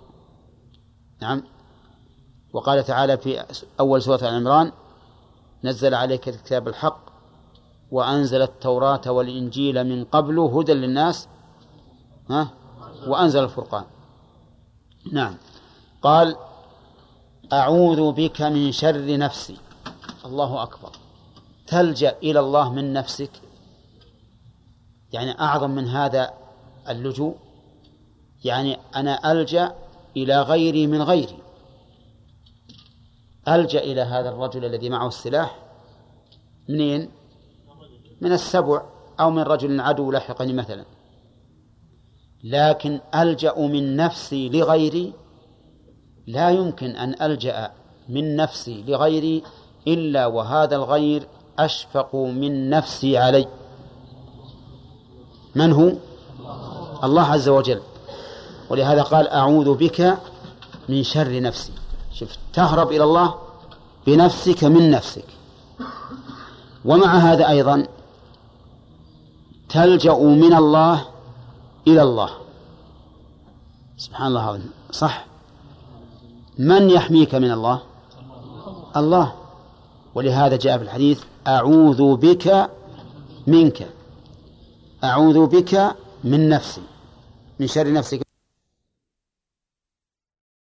نعم. وقال تعالى في أول سورة العمران نزل عليك الكتاب الحق وأنزل التوراة والإنجيل من قبل هدى للناس. ها؟ وأنزل الفرقان. نعم. قال أعوذ بك من شر نفسي. الله أكبر. تلجأ إلى الله من نفسك يعني أعظم من هذا اللجوء؟ يعني أنا ألجأ إلى غيري من غيري. ألجأ إلى هذا الرجل الذي معه السلاح منين؟ من السبع أو من رجل عدو لاحقني مثلا. لكن ألجأ من نفسي لغيري؟ لا يمكن أن ألجأ من نفسي لغيري إلا وهذا الغير أشفق من نفسي علي. من هو؟ الله عز وجل. ولهذا قال أعوذ بك من شر نفسي. شوف تهرب إلى الله بنفسك من نفسك. ومع هذا أيضا تلجأ من الله إلى الله. سبحان الله العظيم. صح. من يحميك من الله؟ الله. ولهذا جاء في الحديث أعوذ بك منك. أعوذ بك من نفسي من شر نفسك.